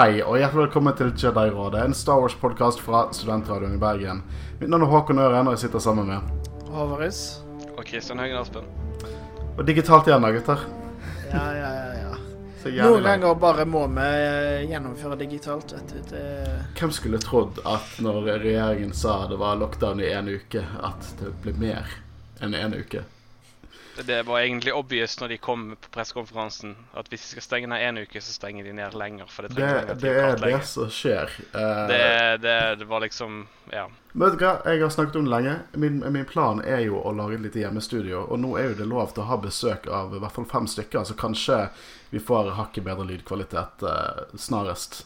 Hei, og hjertelig velkommen til Jedi-rådet, en Star Wars-podkast fra Studentradioen i Bergen. Mitt navn er Håkon Øren, og jeg sitter sammen med Håvaris. Og Kristian Høgen Aspen. Og digitalt igjen, da, gutter. Ja, ja, ja. ja. Noen ganger bare må vi eh, gjennomføre digitalt, vet du. Det, Hvem skulle trodd at når regjeringen sa det var lockdown i en uke, at det ble mer enn en uke? Det var egentlig obvious når de kom på pressekonferansen, at hvis de skal stenge ned én uke, så stenger de ned lenger. Det Det, lenger det er det som skjer. Uh, Det, det, det var liksom Ja. Men vet du hva, jeg har snakket om det lenge. Min, min plan er jo å lage et lite hjemmestudio. Og nå er jo det lov til å ha besøk av i hvert fall fem stykker, så kanskje vi får hakket bedre lydkvalitet uh, snarest.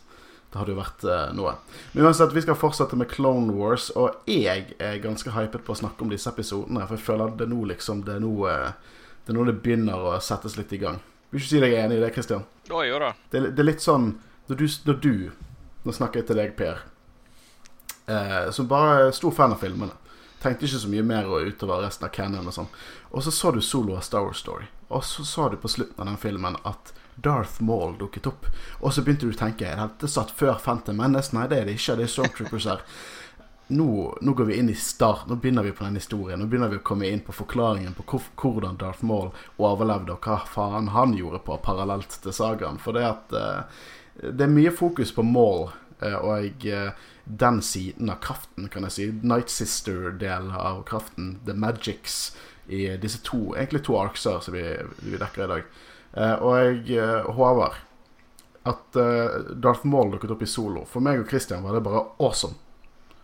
Det hadde jo vært uh, noe. Men uansett, vi skal fortsette med Clone Wars, og jeg er ganske hypet på å snakke om disse episodene. For jeg føler at det nå liksom Det er nå, eh, det, er nå det begynner å settes litt i gang. Vil ikke si deg enig i det, Christian? Ja, jo da. Det, det er litt sånn når du, når du Nå snakker jeg til deg, Per. Eh, som bare er stor fan av filmene. Tenkte ikke så mye mer utover resten av canon og sånn. Og så så du solo av Star Wars Story. Og så sa du på slutten av den filmen at Darth Maul dukket opp. Og så begynte du å tenke Er dette satt før Phantom Menace? Nei, det er det ikke. Det er Stormtroopers her. Nå, nå går vi inn i start Nå begynner vi på den historien. Nå begynner vi å komme inn på forklaringen på hvordan Darth Maul overlevde, og hva faen han gjorde på parallelt til sagaen. For det at eh, det er mye fokus på Maul eh, og eh, den siden av kraften, kan jeg si. Night Sister-delen av kraften. The Magics i disse to egentlig to arkser som vi, vi dekker i dag. Eh, og jeg eh, håper at eh, Darth Maul dukket opp i solo. For meg og Christian var det bare awesome.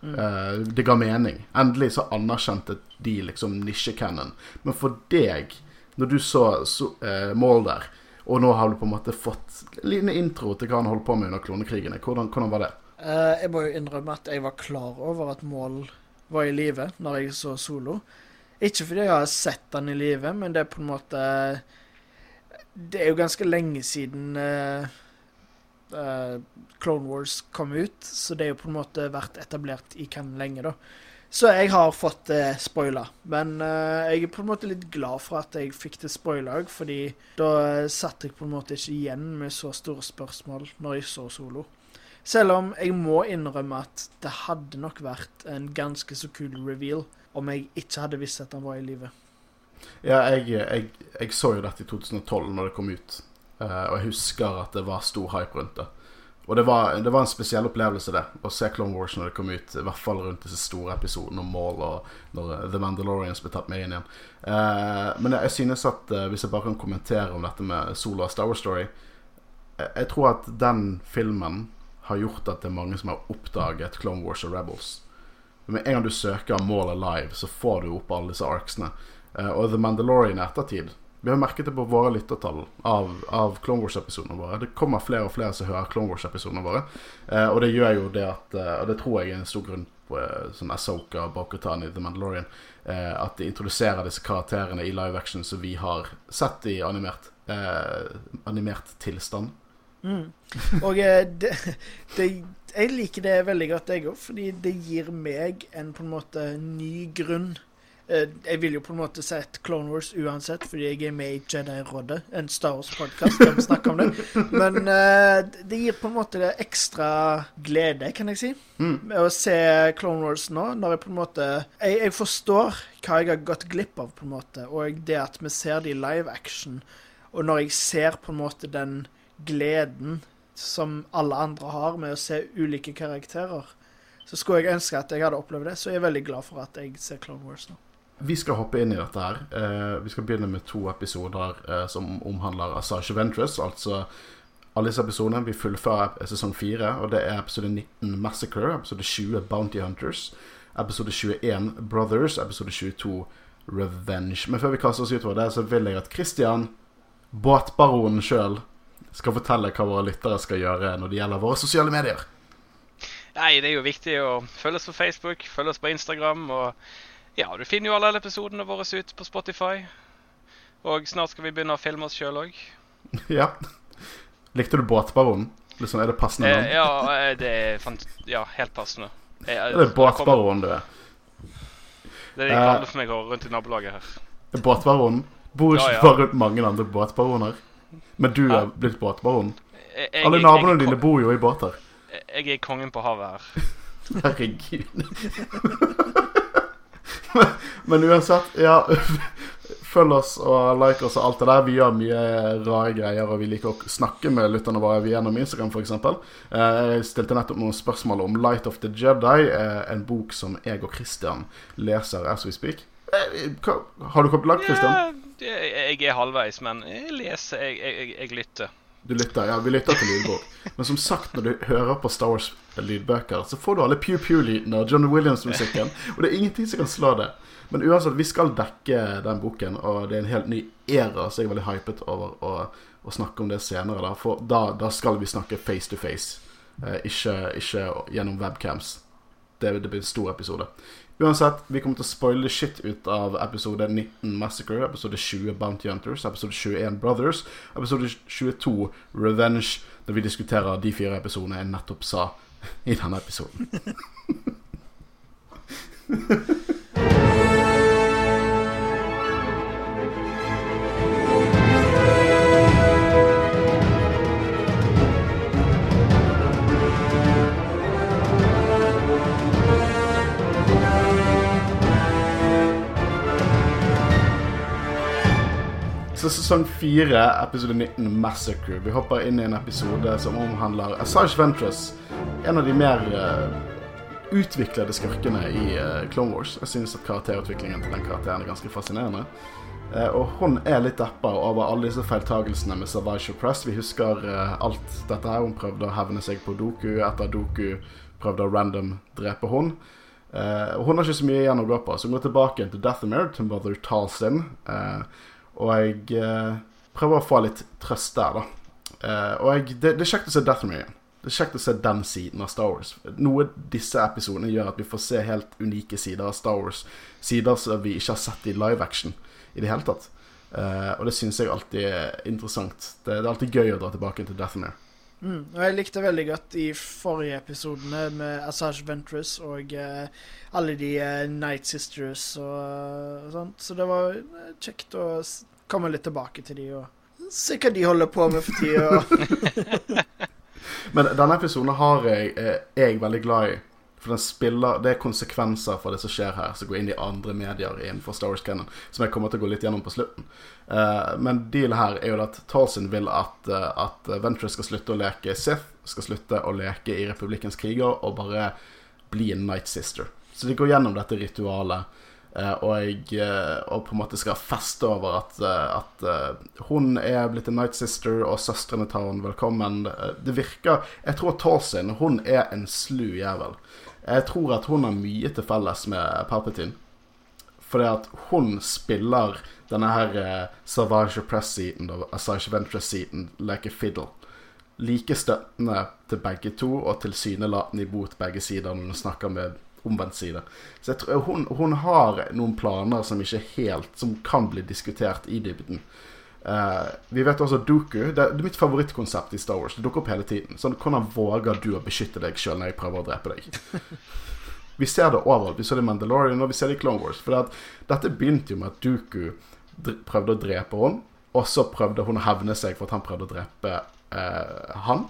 Eh, det ga mening. Endelig så anerkjente de liksom nisjecanon. Men for deg, når du så, så Maul der, og nå har du på en måte fått en liten intro til hva han holdt på med under klonekrigene, hvordan, hvordan var det? Uh, jeg må jo innrømme at jeg var klar over at Maul var i live når jeg så Solo. Ikke fordi jeg har sett han i live, men det er på en måte Det er jo ganske lenge siden uh, uh, Clone Wars kom ut, så det er jo på en måte vært etablert i kan lenge, da. Så jeg har fått det uh, spoila. Men eh, jeg er på en måte litt glad for at jeg fikk det spoila òg, fordi da eh, satt jeg på en måte ikke igjen med så store spørsmål når jeg så Solo. Selv om jeg må innrømme at det hadde nok vært en ganske så kul reveal om jeg ikke hadde visst at han var i live. Ja, jeg, jeg, jeg så jo dette i 2012 når det kom ut. Eh, og jeg husker at det var stor hype rundt det. Og det var, det var en spesiell opplevelse, det. Å se Clone Wars når det kom ut. I hvert fall rundt disse store episodene om Maul og når eh, The Mandalorians ble tatt med inn igjen. Eh, men jeg, synes at hvis jeg bare kan kommentere om dette med solo og Star Wars Story jeg, tror at den filmen har gjort at det er mange som har oppdaget Clone Wars og Rebels. Med en gang du søker Maul Alive, så får du opp alle disse arcsene. Eh, og The Mandalorian i ettertid Vi har merket det på våre lyttertall av, av Clone Wars-episodene våre. Det kommer flere og flere som hører Clone Wars-episodene våre. Eh, og det gjør jo det at eh, Og det tror jeg er en stor grunn på sånn Asoka og Bokutan i The Mandalorian. At de introduserer disse karakterene i live action som vi har sett i animert, eh, animert tilstand. Og eh, det, det, jeg liker det veldig godt, jeg òg, fordi det gir meg en på en måte ny grunn. Eh, Jeg vil jo på en måte sett Clone Wars uansett, fordi jeg er med i Jedi-rådet, en Star Wars-podkast der vi snakker om det. Men eh, det gir på en måte det ekstra glede, kan jeg si, med å se Clone Wars nå. Når jeg på en måte Jeg, jeg forstår hva jeg har gått glipp av, på en måte, og det at vi ser det i live action, og når jeg ser på en måte den gleden som alle andre har med å se ulike karakterer, så skulle jeg ønske at jeg hadde opplevd det. Så jeg er veldig glad for at jeg ser Clone Wars nå. Vi skal hoppe inn i dette her. Uh, vi skal begynne med to episoder uh, som omhandler Asasha Ventress. Altså alle disse episodene. Vi fullfører sesong fire, og det er episode 19 Massacre, episode 20 Bounty Hunters, episode 21 Brothers, episode 22 Revenge. Men før vi kaster oss utover det, så vil jeg at Christian, båtbaronen sjøl, skal fortelle hva våre lyttere skal gjøre når det gjelder våre sosiale medier. Nei, det er jo viktig å følge oss på Facebook, følge oss på Instagram. Og ja, du finner jo alle episodene våre ute på Spotify. Og snart skal vi begynne å filme oss sjøl òg. ja. Likte du båtbaronen? Liksom, er det passende? Eh, ja, eh, det er ja, helt passende. Jeg, Er det båtbaronen du er? Det er de Eh. kaller for meg rundt i nabolaget her. Båtbaronen? Bor ikke Ja, ja. bare rundt mange andre båtbaroner? Men du er blitt båtbaron? Jeg, jeg, Alle jeg- naboene dine bor jo i båter. Jeg er kongen på havet her. Herregud. men, uansett, ja Følg oss og like oss og alt det der. Vi gjør mye rare greier, og vi liker å snakke med lytterne våre gjennom Instagram, f.eks. Eh, jeg stilte nettopp noen spørsmål om Light of the Jedi, eh, en bok som jeg og Christian leser as we speak. Eh, har du kommet langt, Christian? Ja, jeg er halvveis, men jeg leser, jeg, jeg, jeg lytter. Du lytter, ja, vi lytter til lydbok. Men som sagt, når du hører på Star Wars-lydbøker, så får du alle Pew Pew-lydene og John Williams-musikken. Og det er ingenting som kan slå det. Men uansett, vi skal dekke den boken, og det er en helt ny æra, så jeg er veldig hypet over å, å snakke om det senere. Da. For da, da skal vi snakke face to face, eh, ikke, ikke gjennom webcams. Det, det blir en stor episode. Uansett, vi kommer til å spoile shit ut av episode 19 Massacre, episode 20 Bounty Hunters, episode 21 Brothers, episode 22 Revenge, der vi diskuterer de fire episodene jeg nettopp sa i denne episoden. Så sesong 4, episode 19, Massacre. Vi hopper inn i en episode som omhandler Assange Ventress. En av de mer uh, utviklede skurkene i uh, Clone Wars. Jeg synes at karakterutviklingen til den karakteren er ganske fascinerende. Uh, og hun er litt deppa over alle disse feiltagelsene med Savage Press. Vi husker alt dette her. Hun prøvde å hevne seg på Doku etter Doku prøvde å random drepe hun. Uh, og hun har ikke så mye igjen å gå på, så hun går tilbake til Dathomir, til Mother Talsin. Eh, og jeg eh, prøver å få litt trøst der, da. Eh, og jeg, det, det er kjekt å se Dathomir igjen. Det er kjekt å se den siden av Star Wars. Noe disse episodene gjør at vi får se helt unike sider av Star Wars. Sider som vi ikke har sett i live action i det hele tatt. Eh, og det syns jeg alltid er interessant. Det, det er alltid gøy å dra tilbake til Dathomir. Mm. Og jeg likte veldig godt i forrige episodene med Assange Ventress og uh, alle de uh, Night Sisters og, eh, sånt. Så det var kjekt å komme litt tilbake til de og se hva de holder på med for tida. Men denne episoden har jeg, er jeg veldig glad i. For spiller Det er konsekvenser for det som skjer her, som går inn i andre medier innenfor Star Wars Cannon, som jeg kommer til å gå litt gjennom på slutten. Uh, men dealet her er jo at Talsin vil at, uh, at Ventress skal slutte å leke Sith, skal slutte å leke i Republikkens kriger og bare bli en Night Sister. Så de går gjennom dette ritualet. eh, og, jeg, eh, og på en måte skal feste over at, eh, at eh, hun er blitt en Night Sister, og søstrene tar henne velkommen. Eh, Det virker Jeg tror Talsin hun er en slu jævel. Jeg tror at hun har mye til felles med Palpatine. Fordi at hun spiller denne her eh, Savage Press-siden og Asage Ventress-siden a fiddle. Like støttende til begge to, og tilsynelatende imot begge sider når hun snakker med omvendt side. Så jeg tror hun, hun har noen planer som ikke helt Som kan bli diskutert i dybden. Eh, vi vet også at Doku det, det er mitt favorittkonsept i Star Wars. Det dukker opp hele tiden. Sånn, Hvordan våger du å beskytte deg sjøl når jeg prøver å drepe deg? Vi ser det overalt. Vi så det i Mandalorian og vi ser det i Clone Wars. For at dette begynte jo med at Duku prøvde å drepe henne, og så prøvde hun å hevne seg for at han prøvde å drepe uh, han.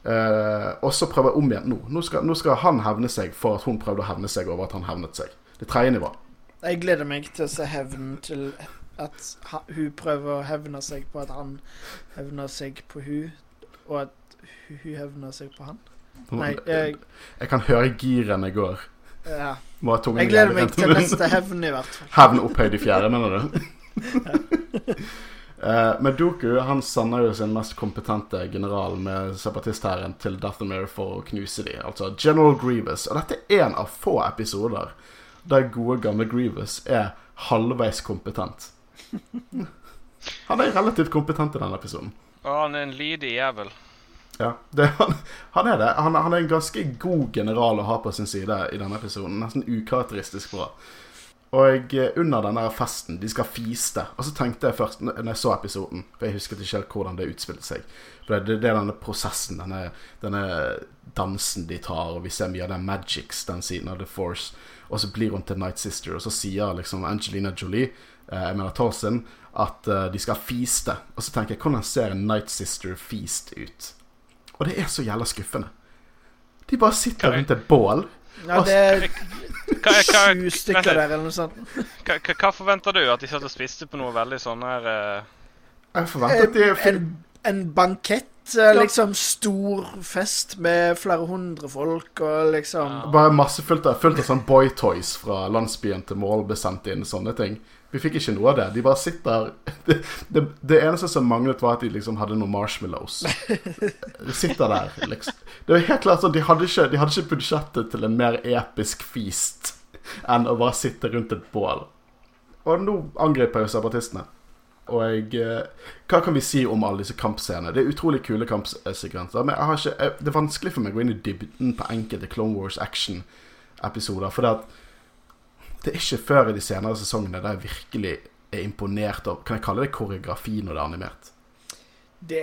Uh, og så prøver jeg om igjen nå. Nå skal, nå skal han hevne seg for at hun prøvde å hevne seg over at han hevnet seg. Det tredje nivået. Jeg gleder meg til å se hevnen til at hun prøver å hevne seg på at han hevner seg på hun, og at hun hevner seg på han. Nei, jeg, Jeg kan høre girene går. ja. Jeg gleder meg til neste hevn, i hvert fall. Hevn opphøyd i fjerde, mener du? Eh, men Doku han sender jo sin mest kompetente general med separatisthæren til Dathomir for å knuse dem. Altså General Grievous. Og dette er en av få episoder der gode, gamle Grievous er halvveis kompetent. Han er relativt kompetent i denne episoden. Og han er en lydig jævel. Ja, det, han, han er det. Han, han er en ganske god general å ha på sin side i denne episoden. Nesten ukarakteristisk bra. Og eh, under denne festen, de skal fiste. Og så tenkte jeg først, når jeg så episoden For jeg husket ikke helt hvordan det utspilte seg. For det, det er denne prosessen, denne, denne dansen de tar, og vi ser mye av den magics, den siden av The Force. Og så blir hun til Night Sister, og så sier liksom Angelina Jolie, jeg mener Tolson, at eh, de skal feaste. Og så tenker jeg, hvordan ser en Night Sister feast ut? Og det er så jævla skuffende. De bare sitter er- rundt et bål. Ja, det er sju stykker der, eller noe sånt. hva, hva, forventer du? At de satt og spiste på noe veldig sånn her uh... Jeg forventer at de En, en bankett, eh, liksom stor fest med flere hundre folk, og liksom Bare masse fullt av, fullt av sånn boytoys fra landsbyen til mål ble sendt inn, sånne ting. Vi fikk ikke noe av det. De bare sitter Det, det, det eneste som manglet, var at de liksom hadde noen marshmallows. De sitter der, liksom. Det var helt klart sånn, de hadde ikke, de hadde ikke budsjettet til en mer episk feast enn å bare sitte rundt et bål. Og nå angriper jo separatistene. Og jeg, eh, hva kan vi si om alle disse kampscenene? Det er utrolig kule kampsekvenser. Men jeg har ikke, jeg, det er vanskelig for meg å gå inn i dybden på enkelte Clone Wars action-episoder. For det, at det er ikke før i de senere sesongene der jeg virkelig er imponert av Kan jeg kalle det koreografi når det er animert? Det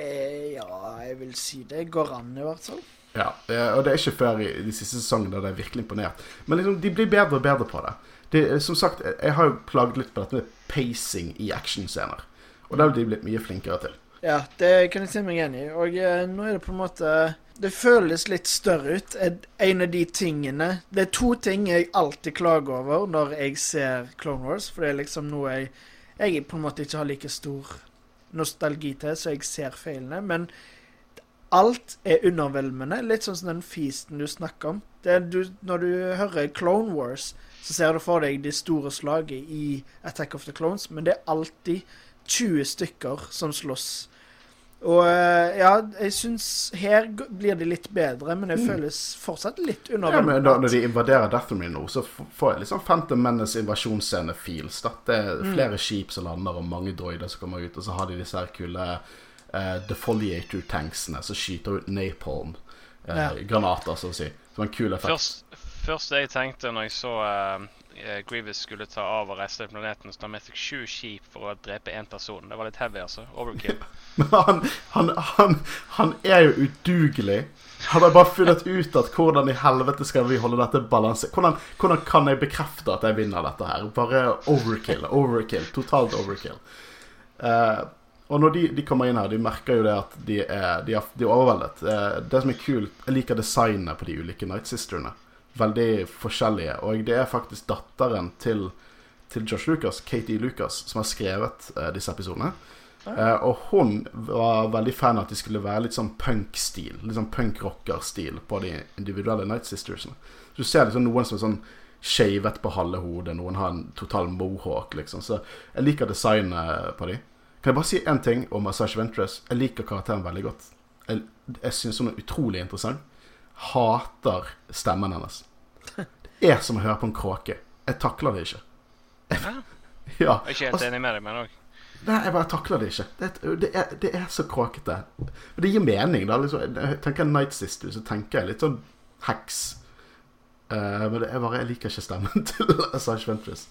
Ja, jeg vil si det går an, i hvert fall. Ja, eh, og det er ikke før i de siste sesongene der det er virkelig imponert. Men liksom, de blir bedre og bedre på det. det som sagt, jeg har jo plaget litt på dette med pacing i actionscener. Og det har de blitt mye flinkere til. Ja, det kan jeg si meg enig i. Og eh, nå er det på en måte Det føles litt større ut. En- av de tingene Det er to ting jeg alltid klager over når jeg ser Clone Wars, for det er liksom noe jeg jeg på en måte ikke har like stor nostalgi til, så jeg ser feilene. Men alt er undervelmende. Litt sånn som den feasten du snakker om. Du, når du hører Clone Wars, så ser du for deg det store slaget i Attack of the Clones, men det er alltid 20 stykker som slåss. Og eh, ja, jeg syns her blir det litt bedre, men det føles fortsatt litt Ja, men da. Når de invaderer Dathomir nå, så får jeg litt sånn Phantom Menace invasjonsscene-feels. Det er flere skip som lander, og mange droider som kommer ut. Og så har de disse her kule uh, defoliator-tanksene som skyter ut napalm. Uh, Ja. Granater, så å si. Som en kul effekt. Først, først jeg tenkte når jeg så eh, Grievous skulle ta av og reise til planeten, så tar med seg sju skip for å drepe én person. Det var litt heavy, altså. Overkill. Men han, han, han, han er jo udugelig. Han har bare funnet ut at hvordan i helvete skal vi holde dette balansert hvordan, hvordan kan jeg bekrefte at jeg vinner dette her? Bare overkill. Overkill. Totalt overkill. Uh, og når de, de kommer inn her, de merker jo det at de er, de er, de er overveldet. Det som er kult, jeg liker designet på de ulike Night Sisterne. Veldig forskjellige. Og det er faktisk datteren til, til Josh Lucas, Katie Lucas, som har skrevet eh, disse episodene. Eh, og hun var veldig fan av at de skulle være litt sånn punk-stil. Litt sånn punk-rocker-stil på de individuelle Night Sistersene. Så du ser liksom noen som er sånn shavet på halve hodet, noen har en total mohawk, liksom. Så jeg liker designet på de. Kan jeg bare si én ting om Massage Ventress? Jeg liker karakteren veldig godt. Jeg, jeg syns hun er utrolig interessant. Hater stemmen hennes. Er som å høre på en kråke. Jeg takler det ikke. Jeg, Ja. Jeg er ikke helt enig med deg, men òg Nei, jeg bare takler det ikke. Det, det, er, det er så kråkete. Men det gir mening, da. Liksom, jeg tenker Night Sister, så tenker jeg litt sånn heks. Uh, men det er bare, jeg liker ikke stemmen til Assange Ventress.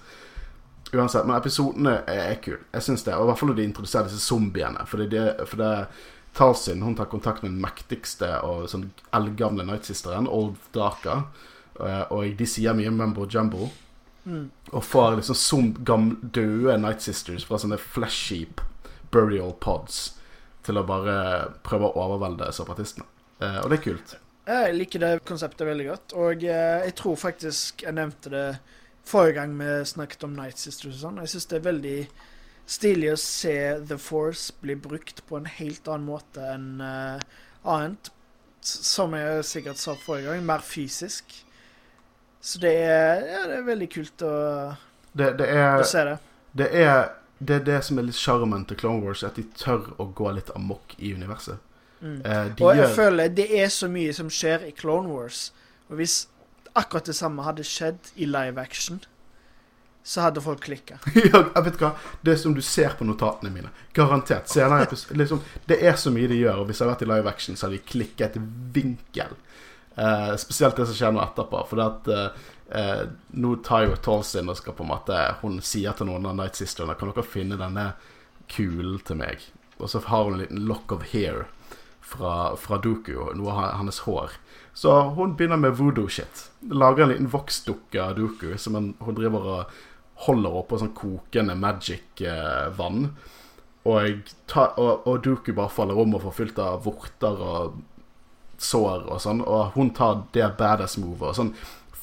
Uansett, men episodene er, er kule. Jeg synes det, og I hvert fall når de introduserer disse zombiene. Fordi det, for det Talsin hun tar kontakt med den mektigste og sånn eldgamle Night Sisteren, Old Daka. Eh, og de sier mye Mumbo Jumbo. Og får liksom som gamle, døde Night Sisters fra sånne flesh-sheep burial pods til å bare prøve å overvelde separatistene. Eh, og det er kult. Jeg liker det konseptet veldig godt, og eh, jeg tror faktisk jeg nevnte det forrige gang vi snakket om Night Sisters og sånn. Jeg syns det er veldig stilig å se The Force bli brukt på en helt annen måte enn eh, annet. Som jeg sikkert sa forrige gang, mer fysisk. Så det er, ja, det er veldig kult å, Det, det, å er, se det. det er det er det som er litt sjarmen til Clone Wars, at de tør å gå litt amok i universet. Mm. Eh, Og jeg gjør føler det er så mye som skjer i Clone Wars. Og hvis akkurat det samme hadde skjedd i live action, så hadde folk klikka. ja, jeg vet hva Det som du ser på notatene mine. Garantert. Senere liksom, Det er så mye de gjør, og hvis jeg hadde vært i live action, så hadde de klikket vinkel. Eh, spesielt det som skjer nå etterpå. For det at eh, nå tar jo Tolsin og skal på en måte Hun sier til noen av Night Sisterne Kan dere finne denne kulen til meg? Og så har hun en liten lock of hair fra, fra Duku, noe av hennes hår. Så hun begynner med voodoo-shit. Lager en liten voksdukke av Duku som hun, hun driver og holder oppå sånn kokende magic-vann. og, og, og Duku bare faller om og får fylt av vorter og sår og sånn, og hun tar det badass movet og sånn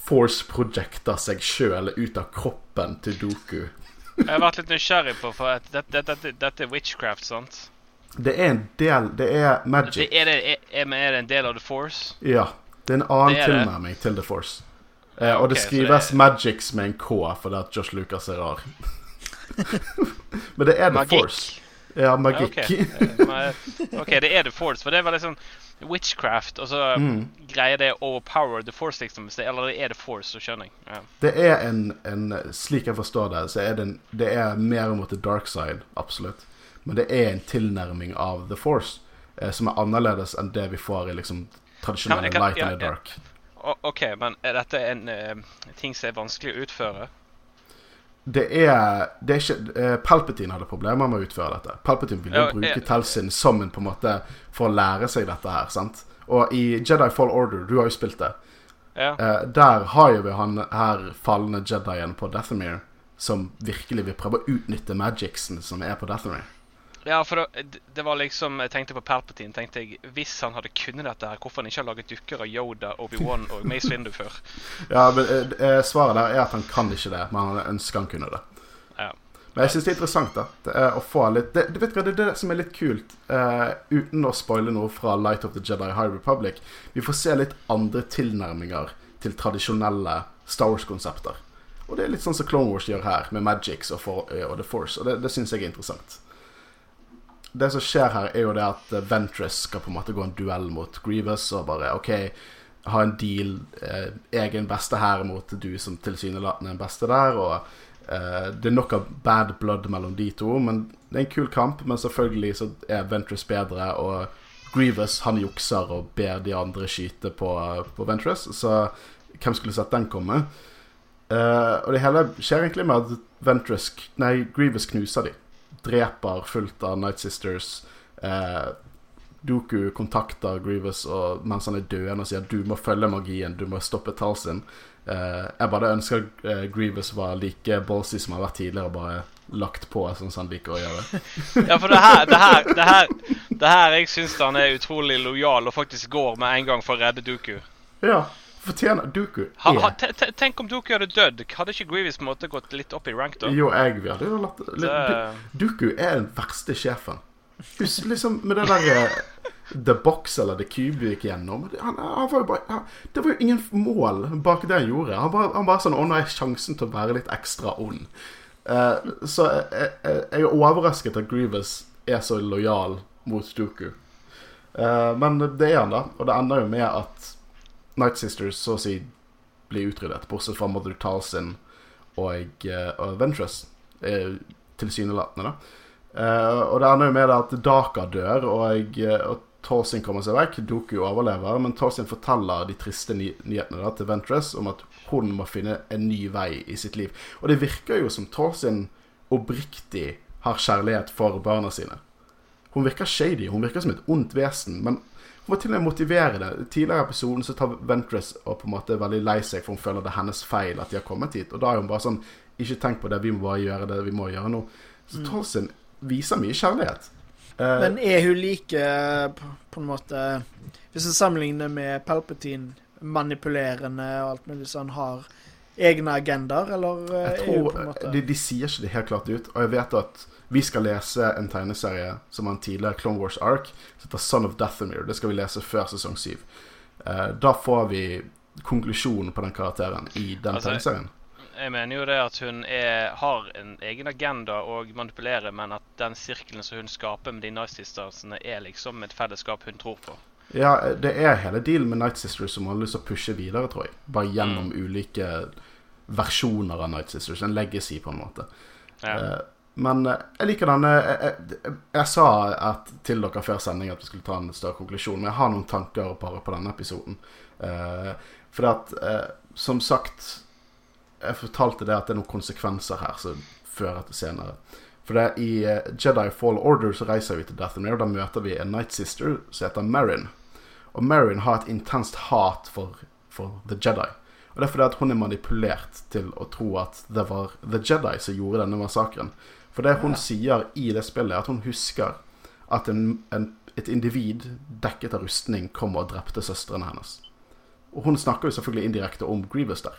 force-projecter seg sjøl ut av kroppen til Doku. Jeg har vært litt nysgjerrig på, for dette, dette, dette er witchcraft, sant? Det er en del Det er Det, magic. er, det, er, er, det en del av The Force? Ja. Det er en annen Det det. tilnærming til The Force. Eh, og det skrives det- Magics med en K fordi at Josh Lucas er rar. Men det er The Magikk. Force. Ja, magikk. Ok, Eh, ok, det er The Force, for det veldig sånn witchcraft, og så Mm. greier det å overpower The Force, liksom. Eller det er The Force, så skjønner jeg. Ja. Det er en, en Slik jeg forstår det, så er det, en, det er mer mot the dark side, absolutt. Men det er en tilnærming av The Force eh, som er annerledes enn det vi får i liksom tradisjonelle Kan- kan- Light ja, and the ja. Dark. O- OK, men er dette en uh, ting som er vanskelig å utføre? Det er, det er ikke eh, Palpatine hadde problemer med å utføre dette. Palpatine ville jo bruke. Telsin som en på en måte for å lære seg dette her. sant? Og i Jedi Fall Order, du har jo spilt det, Ja. eh, der har jo vi han her falne jedien på Dathomir som virkelig vil prøve å utnytte magicsen som er på Dathomir. Ja, for det, det var liksom Jeg tenkte på Palpatine. tenkte jeg, Hvis han hadde kunnet dette, her, hvorfor han ikke har laget dukker av Yoda, Obi-Wan og Mace Windu før? Ja, men eh, eh, Svaret der er at han kan ikke det, men han ønsker han kunne det. Ja. Men jeg syns det er interessant da det er å få litt det, du vet hva, det er det som er litt kult, eh, uten å spoile noe fra Light of the Jedi High Republic. Vi får se litt andre tilnærminger til tradisjonelle Star Wars-konsepter. Og det er litt sånn som Clone Wars gjør her, med Magics og, for, eh, og The Force. Og det, det syns jeg er interessant. Det som skjer her, er jo det at eh, Ventress skal på en måte gå en duell mot Grievous og bare OK, ha en deal. Eh, jeg er den beste her mot du som tilsynelatende er den beste der. Og eh, det er nok av bad blood mellom de to, men det er en kul kamp. Men selvfølgelig så er Ventress bedre, og Grievous han jukser og ber de andre skyte på, på Ventress. Så hvem skulle sett den komme? Eh, og det hele skjer egentlig med at Ventress, nei, Grievous knuser de. Dreper fullt av Night Sisters. Eh, Doku kontakter Grievous og, mens han er døende og sier du må følge magien, du må stoppe Talsin. Eh, jeg bare ønsker eh, Grievous var like ballsy som han har vært tidligere, og bare lagt på sånn som han liker å gjøre. Ja, for det her, det her, det her, det her jeg syns han er utrolig lojal og faktisk går med en gang for å redde Duku. Ja, fortjener Duku Ha, ha, te- te- tenk om Duku hadde dødd. Hadde ikke Grievous på en måte gått litt opp i rank da? Jo, jeg vi hadde jo latt Det, Duku er den verste sjefen. Husk liksom med det der eh, The Box eller The Cube gikk gjennom. Han, han var jo bare, han, det var jo ingen mål bak det han gjorde. Han bare, han bare sånn Å, nå har jeg sjansen til å være litt ekstra ond. Uh, så jeg, jeg, jeg er overrasket at Grievous er så lojal mot Duku. Uh, men det er han, da. Og det ender jo med at Night Sisters så å si blir utryddet, bortsett fra Mother Talsin og, og Ventress. eh, Tilsynelatende, da. Uh, og det ender jo med at Daka dør, og, og Torsin kommer seg vekk. Doku overlever, men Torsin forteller de triste ny nyhetene da, til Ventress om at hun må finne en ny vei i sitt liv. Og det virker jo som Torsin oppriktig har kjærlighet for barna sine. Hun virker shady, hun virker som et ondt vesen, men må til og med motivere det. Tidligere i episoden så tar Ventress og på en måte er veldig lei seg, for hun føler det er hennes feil at de har kommet hit. Og da er hun bare sånn Ikke tenk på det, vi må bare gjøre det vi må gjøre nå. Så Tolson viser mye kjærlighet. Eh, Men er hun like eh, på, på en måte Hvis en sammenligner med Palpatine, manipulerende og alt mulig sånn, har egne agendaer, eller jeg tror, er hun på en måte de, de sier ikke det helt klart ut. Og jeg vet at vi skal lese en tegneserie som har en tidligere Clone Wars Ark, som heter Son of Dathomir. Det skal vi lese før sesong syv. Eh, da får vi konklusjonen på den karakteren i den Altså, tegneserien. jeg mener jo det at hun er, har en egen agenda og manipulerer, men at den sirkelen som hun skaper med de Nice Sistersene, er liksom et fellesskap hun tror på. Ja, det er hele dealen med Night Sisters som har lyst til å pushe videre, tror jeg. Bare gjennom Mm. ulike versjoner av Night Sisters. En legacy, på en måte. Ja. Eh, men eh, jeg liker den eh, jeg, jeg, jeg sa at, til dere før sending at vi skulle ta en større konklusjon, men jeg har noen tanker bare på denne episoden. Uh, for at, eh, som sagt Jeg fortalte det at det er noen konsekvenser her som fører til senere. For det i eh, Jedi Fall Order så reiser vi til Dathomir, og da møter vi en Night Sister som heter Marin. Og Marin har et intenst hat for, for The Jedi. Og det er fordi at hun er manipulert til å tro at det var The Jedi som gjorde denne massakren. For det hun sier i det spillet, er at hun husker at en, en, et individ dekket av rustning kom og drepte søstrene hennes. Og hun snakker jo selvfølgelig indirekte om Grievous der.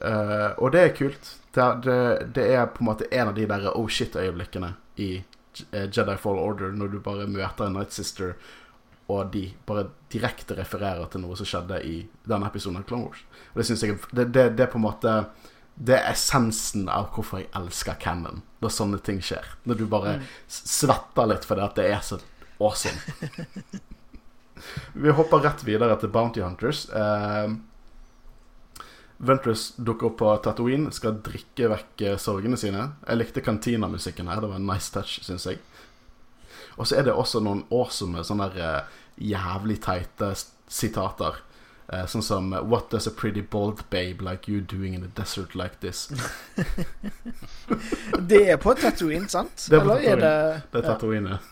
Uh, og det er kult. Det, det, det er på en måte en av de der oh shit-øyeblikkene i eh, Jedi Fall Order, når du bare møter en Night Sister, og de bare direkte refererer til noe som skjedde i denne episoden av Clone Wars. Og det synes jeg det, det, det er på en måte Det er essensen av hvorfor jeg elsker canon. Når sånne ting skjer. Når du bare mm. svetter litt fordi at det er så awesome. Vi hopper rett videre til Bounty Hunters. Eh, Ventress dukker opp på Tatooine, skal drikke vekk eh, sorgene sine. Jeg likte kantinamusikken her. Det var en nice touch, syns jeg. Og så er det også noen awesome sånne der, eh, jævlig teite sitater. Eh, sånn som What does a pretty bald babe like you doing in a desert like this? Det er på Tatooine, sant? Det er på Eller er det Det er Tatooine.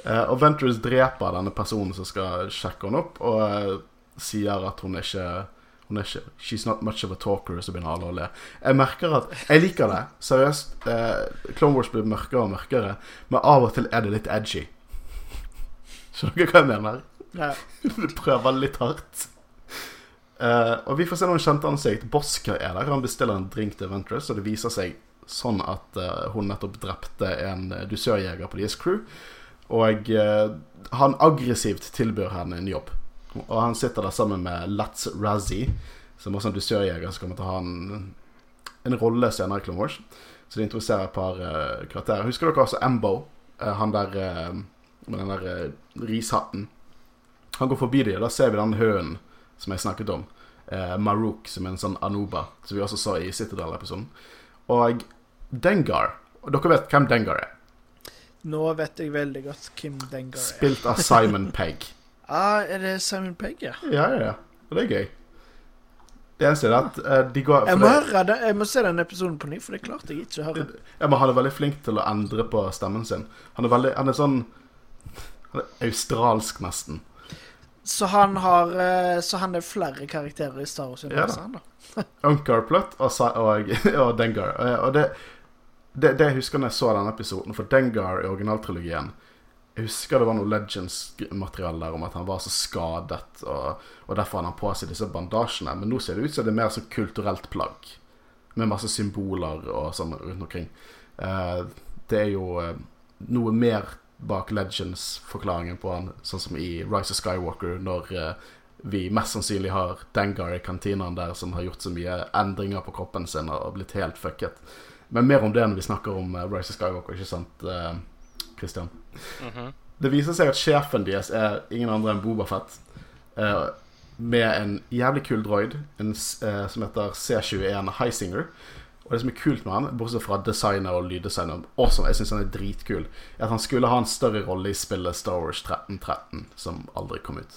Eh, og Ventress dreper denne personen som skal sjekke henne opp, og eh, sier at hun er ikke hun er ikke She's not much of a talker, så begynner alle å le. Jeg merker at Jeg liker det. Seriøst. Eh, Clone Wars blir mørkere og mørkere, men av og til er det litt edgy. Skjønner dere hva jeg mener? Ja. Du prøver litt hardt. Uh, og vi får se noen kjente ansikt. Bosker er der. Han bestiller en drink til Ventress, og det viser seg sånn at uh, hun nettopp drepte en uh, dusørjeger på deres crew. Og eh, han aggressivt tilbyr henne en jobb. Og han sitter der sammen med Let's Razzie, som også er en dusørjeger som kommer til å ha en, en rolle senere i Clone Wars. Så de introduserer et par eh, karakterer. Husker dere også Embo? Eh, han der eh, med den der eh, rishatten. Han går forbi dem, og da ser vi den hønen som jeg snakket om. Eh, Maruk, som er en sånn Anuba, som vi også så i Citadel-episoden. Og Dengar. Og dere vet hvem Dengar er? Nå vet jeg veldig godt hvem Dengar er. Spilt av Simon Pegg. Ah, er det Simon Pegg, ja? Ja, ja, ja. Og det er gøy. Det eneste er at uh, de går Jeg må, høre det, jeg må se den episoden på ny, for det klarte jeg ikke å høre. ja, men Han er veldig flink til å endre på stemmen sin. Han er veldig Han er sånn Han er australsk, nesten. Så han har eh, Så han er flere karakterer i Star Wars-universet, Ja? Unkar Plutt og, og, og Dengar. Og, og det, det, det jeg husker når jeg så denne episoden, for Dengar i originaltrilogien Jeg husker det var noe Legends-materiale der om at han var så skadet, og, og derfor hadde han på seg disse bandasjene. Men nå ser det ut som det er mer så kulturelt plagg, med masse symboler og sånn rundt omkring. Eh, det er jo eh, noe mer bak Legends-forklaringen på han, sånn som i Rise of Skywalker, når uh, vi mest sannsynlig har Dengar i kantinaen der som har gjort så mye endringer på kroppen sin og blitt helt fucket. Men mer om det når vi snakker om uh, Rise of Skywalker, ikke sant, eh, Christian? -hmm. Det viser seg at sjefen deres er ingen andre enn Boba Fett. eh, med en jævlig kul droid en, som heter C21 Highsinger. Og det som er kult med han, bortsett fra designer og lyddesigner, awesome, jeg syns han er dritkul, er at han skulle ha en større rolle i spillet Star Wars 1313, som aldri kom ut.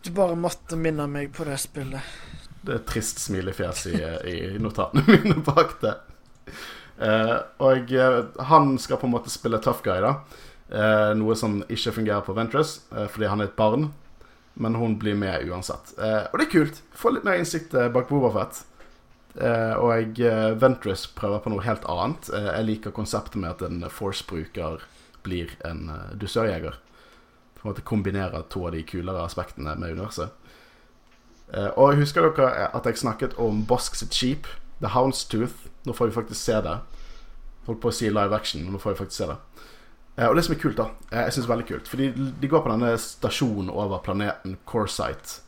Du bare måtte minne meg på det spillet. Det er et trist smilefjes i, i notatene mine bak det. Eh, og eh, han skal på en måte spille tough guy, da. Eh, noe som ikke fungerer på Ventress, eh, fordi han er et barn. Men hun blir med uansett. Eh, og det er kult. Få litt mer innsikt eh, bak Bobafett. Eh, og jeg, Ventress prøver på noe helt annet. Eh, jeg liker konseptet med at en Force-bruker blir en uh, dusørjeger. På en måte kombinerer to av de kulere aspektene med universet. Eh, og husker dere at jeg snakket om Bosk sitt skip, The Houndstooth? Nå får vi faktisk se det. Holdt på å si live action, men nå får vi faktisk se det. Eh, og det som er kult, da eh, Jeg synes det er veldig kult Fordi de går på denne stasjonen over planeten Corsight.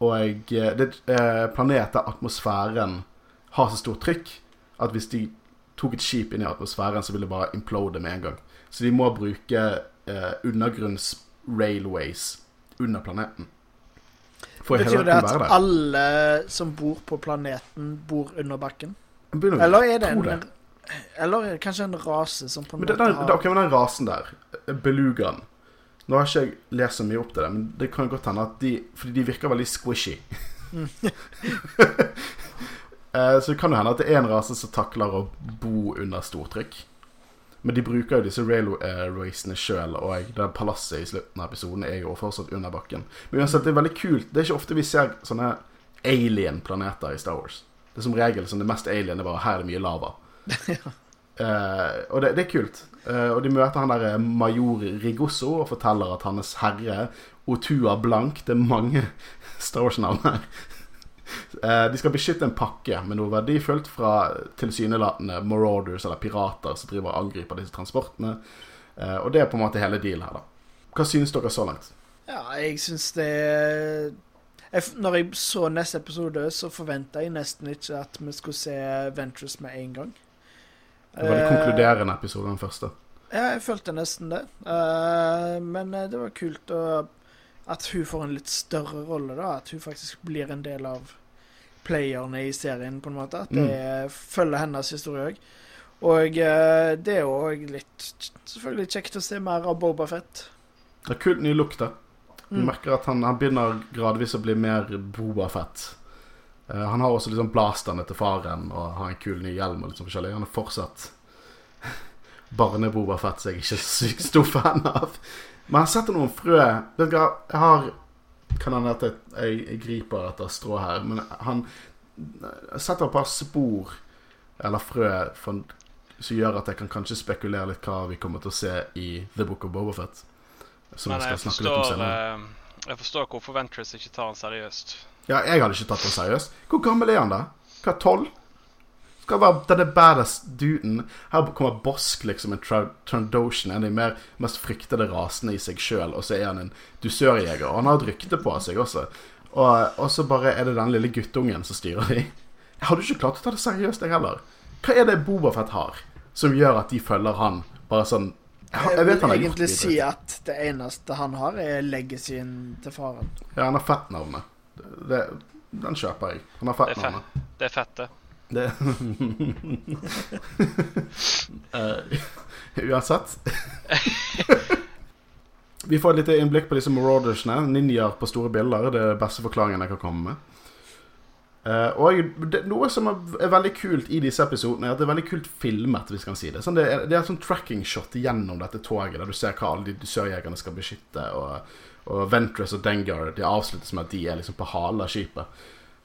Og eh, det eh, atmosfæren har så stort trykk at hvis de tok et skip inn i atmosfæren, så ville det bare implode med en gang. Så de må bruke eh, undergrunns-railways under planeten. For Betyr det at alle som bor på planeten, bor under bakken? Eller er det en det. Eller er kanskje en rase som på en Men måte den, har ok, men den rasen der, belugaen Nå har ikke jeg lest så mye opp til det, men det kan godt hende at de Fordi de virker veldig squishy. Eh, så det kan jo hende at det er en rase som takler å bo under stortrykk. Men de bruker jo disse railwaysene sjøl, og det palasset i slutten av episoden er jo fortsatt under bakken. Men uansett, det er veldig kult. Det er ikke ofte vi ser sånne alien-planeter i Star Wars. Det er som regel som det mest alien er bare her er det mye lava. Eh, og det, det er kult. Eh, og de møter han der eh, major Rigosso og forteller at hans herre Otua Blank Det er mange Star Wars-navn her. Eh, de skal beskytte en pakke med noe verdifullt fra tilsynelatende marauders eller pirater som driver og angriper disse transportene. Og det er på en måte hele dealen her, da. Hva synes dere så langt? Ja, jeg syns det jeg, Når jeg så neste episode, så forventa jeg nesten ikke at vi skulle se Ventress med en gang. Det var litt Eh, konkluderende episode, den første. Ja, jeg følte nesten det. Eh, men eh, det var kult at hun får en litt større rolle, da. At hun faktisk blir en del av playerne i serien, på en måte. At det følger hennes historie òg. Og det er òg litt selvfølgelig kjekt å se mer av Boba Fett. Det er kult ny lukt, da. Du Mm. merker at han, han begynner gradvis å bli mer Boba Fett. Eh, han har også liksom blasterne til faren og har en kul ny hjelm. og litt sånn forskjellig Han er fortsatt barne-Boba Fett, som jeg ikke er så sykt stor fan av. Men jeg setter noen frø Vet du hva, jeg har Kan hende at jeg, jeg, jeg griper etter strå her, men han setter et par spor eller frø for, som gjør at jeg kan kanskje spekulere litt hva vi kommer til å se i The Book of Boba Fett. Som Men jeg jeg skal snakke litt om forstår, senere. eh, jeg forstår hvorfor Ventress ikke tar han seriøst. Ja, jeg hadde ikke tatt det seriøst. Hvor gammel er han, da? Hva, tolv? Skal være denne badass duden. Her kommer Bosk, liksom, en Tra- Trandoshan, en av de mer, mest fryktede rasene i seg sjøl, og så er han en dusørjeger. Og han har et rykte på seg også. Og, og så bare er det den lille guttungen som styrer de. Jeg hadde ikke klart å ta det seriøst, jeg heller. Hva er det Bobafett har som gjør at de følger han bare sånn Jeg, jeg vet han har vil egentlig si at det eneste han har, er legacyen til faren. Ja, han har fettnavnet. Det, den kjøper jeg. Han har Det fett. Det er fett, det. Det Eh, Uansett. Vi får et lite innblikk på disse maraudersene. Ninjaer på store bilder. Det er den beste forklaringen jeg kan komme med. Uh, og det, Noe som er, er veldig kult i disse episodene, er at det er veldig kult filmet. hvis kan si Det sånn, det, er, det er et sånn tracking shot gjennom dette toget, der du ser hva alle de sørjegerne skal beskytte. Og, og Ventress og Dengar de avsluttes med at de er liksom på halen av skipet.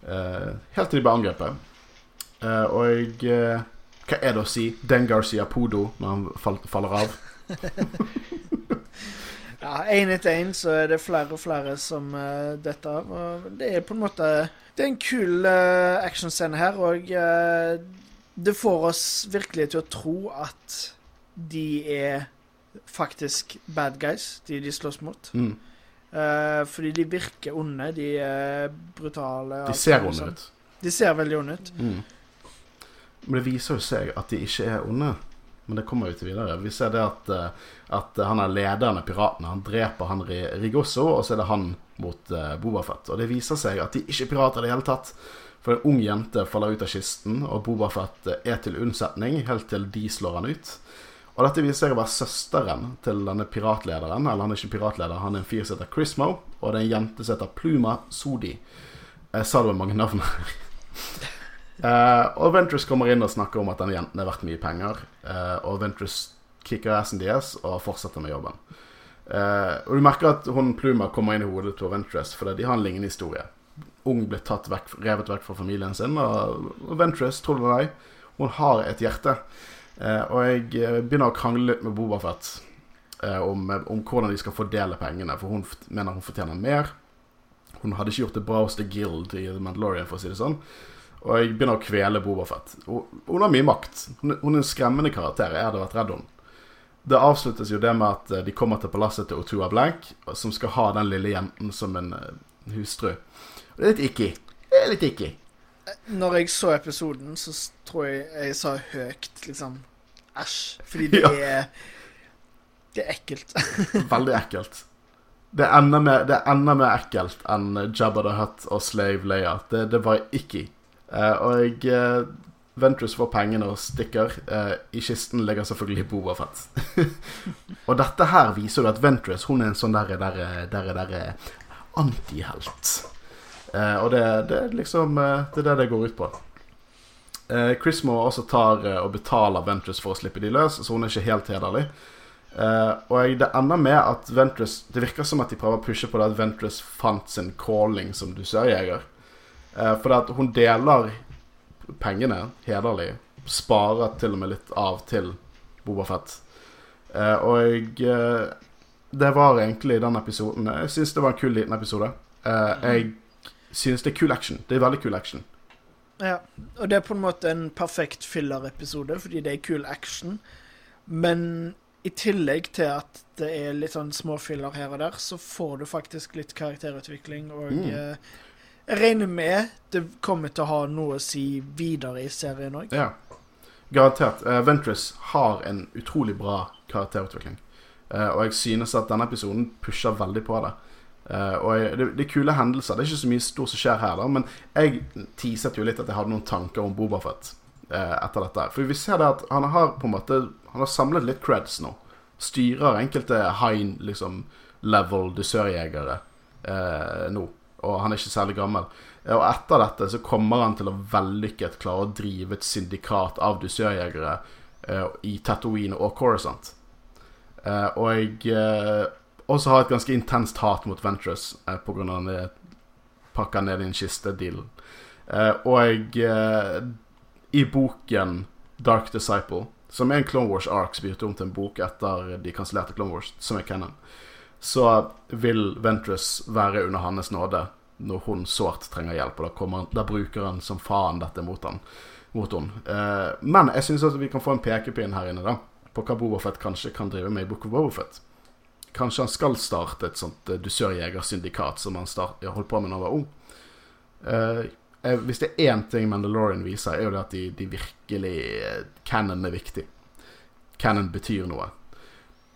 Eh, helt til de blir angrepet. Eh, og eh, hva er det å si? Dengar sier Podo når han fall, faller av. Ja, Én etter én så er det flere og flere som uh, detter av. Og det er på en måte Det er en kul uh, actionscene her, og det får oss virkelig til å tro at de er faktisk bad guys, de de slåss mot. Mm. Eh, fordi de virker onde, de er brutale. De ser onde sånn. ut. De ser veldig onde ut. Mm. Men det viser jo seg at de ikke er onde. Men det kommer jo til videre. Vi ser det at, eh, at han er lederen av piratene. Han dreper han Ri- Rigosso, og så er det han mot uh, Bobafett. Og det viser seg at de ikke er pirater i det hele tatt. For en ung jente faller ut av kisten, og Bobafett er til unnsetning helt til de slår han ut. Og dette viser seg å være søsteren til denne piratlederen. Eller han er ikke piratleder, han er en fyr som heter Chrismo, og det er en jente som heter Pluma Sodi. Jeg sa det med mange navn her. Eh, og Ventress kommer inn og snakker om at denne jenten er verdt mye penger. Uh, og Ventress kicker assen deres og fortsetter med jobben. Uh, og du merker at hun Pluma kommer inn i hodet til Ventress, for de har en lignende historie. Ung ble tatt vekk, revet vekk fra familien sin, og, og Ventress, tror du det eller ei, hun har et hjerte. Eh, og jeg eh, begynner å krangle litt med Bobafett eh, om, om hvordan de skal fordele pengene, for hun mener hun fortjener mer. Hun hadde ikke gjort det bra hos The Guild i The Mandalorian, for å si det sånn. Og jeg begynner å kvele Bobafett. Hun, har mye makt. Hun, hun er en skremmende karakter. Jeg hadde vært redd henne. Det avsluttes jo det med at eh, de kommer til palasset til Otua Blank, som skal ha den lille jenten som en hustru. Og det er litt icky. Det er litt icky. Når jeg så episoden, så tror jeg jeg sa høyt liksom æsj. Fordi det Ja. er Det er ekkelt. Veldig ekkelt. Det er enda mer, det er enda mer ekkelt enn Jabba the Hutt og Slave Leia. Det, det var ikke. Uh, og eh, Ventress får pengene og stikker. Uh, I kisten ligger selvfølgelig Boba Fett. og dette her viser jo at Ventress hun er en sånn derre der, der, der, antihelt. Eh, og det, det er liksom eh, Det er det det går ut på. Eh, Chrismo også tar eh, og betaler Ventress for å slippe de løs, så hun er ikke helt hederlig. Eh, og det ender med at Ventress Det virker som at de prøver å pushe på det at Ventress fant sin calling som dusørjeger. Eh, for at hun deler pengene hederlig sparer til og med litt av til Boba Fett. Eh, og eh, det var egentlig den episoden Jeg syns det var en kul liten episode. Eh, jeg synes det er kul action. Det er veldig kul action. Ja, og det er på en måte en perfekt filler-episode, fordi det er kul action. Men i tillegg til at det er litt sånn småfiller her og der, så får du faktisk litt karakterutvikling, og Mm. eh, jeg regner med det kommer til å ha noe å si videre i serien òg. Ja. Garantert. Uh, Ventress har en utrolig bra karakterutvikling. Uh, og jeg synes at denne episoden pusher veldig på det. Eh, og jeg, det, det er kule hendelser. Det er ikke så mye stort som skjer her, da. Men jeg teaset jo litt at jeg hadde noen tanker om Bobafett uh, etter dette. For vi ser det at han har på en måte Han har samlet litt creds nå. Styrer enkelte high liksom, level dusørjegere uh, nå. Og han er ikke særlig gammel. Og etter dette så kommer han til å vellykket klare å drive et syndikat av dusørjegere uh, i Tatooine og Coruscant. Eh, og jeg også har et ganske intenst hat mot Ventress eh, pga. den pakka ned i en kiste-dealen. Eh, og eh, I boken Dark Disciple, som er en Clone Wars ark som blir om til en bok etter de kansellerte Clone Wars, som er canon, så vil Ventress være under hans nåde når hun sårt trenger hjelp. Og da, kommer, da bruker han som faen dette mot han mot henne. Eh, men jeg syns vi kan få en pekepinn her inne da på hva Bobafett kanskje kan drive med i Book of Bobafett. Kanskje han skal starte et sånt uh, dusørjegersyndikat som han start, holdt på med da han var ung. Eh, eh, hvis det er én ting Mandalorian viser, er jo det at de, de virkelig uh, Cannon er viktig. Cannon betyr noe.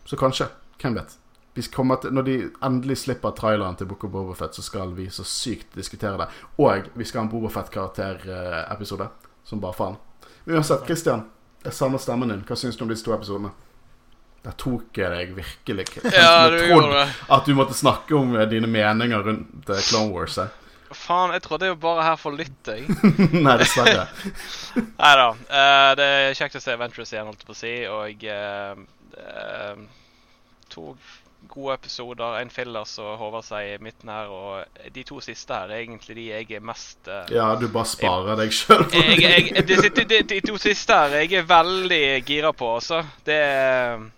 Så kanskje. Hvem vet. Til, når de endelig slipper traileren til Book of Bobafett, så skal vi så sykt diskutere det. Og vi skal ha en Bobafett-karakterepisode. Som bare faen. Men uansett, Christian. Jeg savner stemmen din. Hva syns du om disse to episodene? Der tok jeg deg virkelig. Ja, du gjorde det. At du måtte snakke om eh, dine meninger rundt eh, Clone Wars. eh. Faen, jeg trodde jeg var bare her for å lytte, jeg. Nei, dessverre. Nei da. Uh, det er kjekt å se Ventress igjen, holdt jeg på å si. Og uh, uh, to gode episoder. En filler som håver seg i midten her. Og de to siste her er egentlig de jeg er mest Ja, du bare sparer deg sjøl. jeg, jeg, de, de, de, de to siste her jeg er veldig gira på, altså. Det er,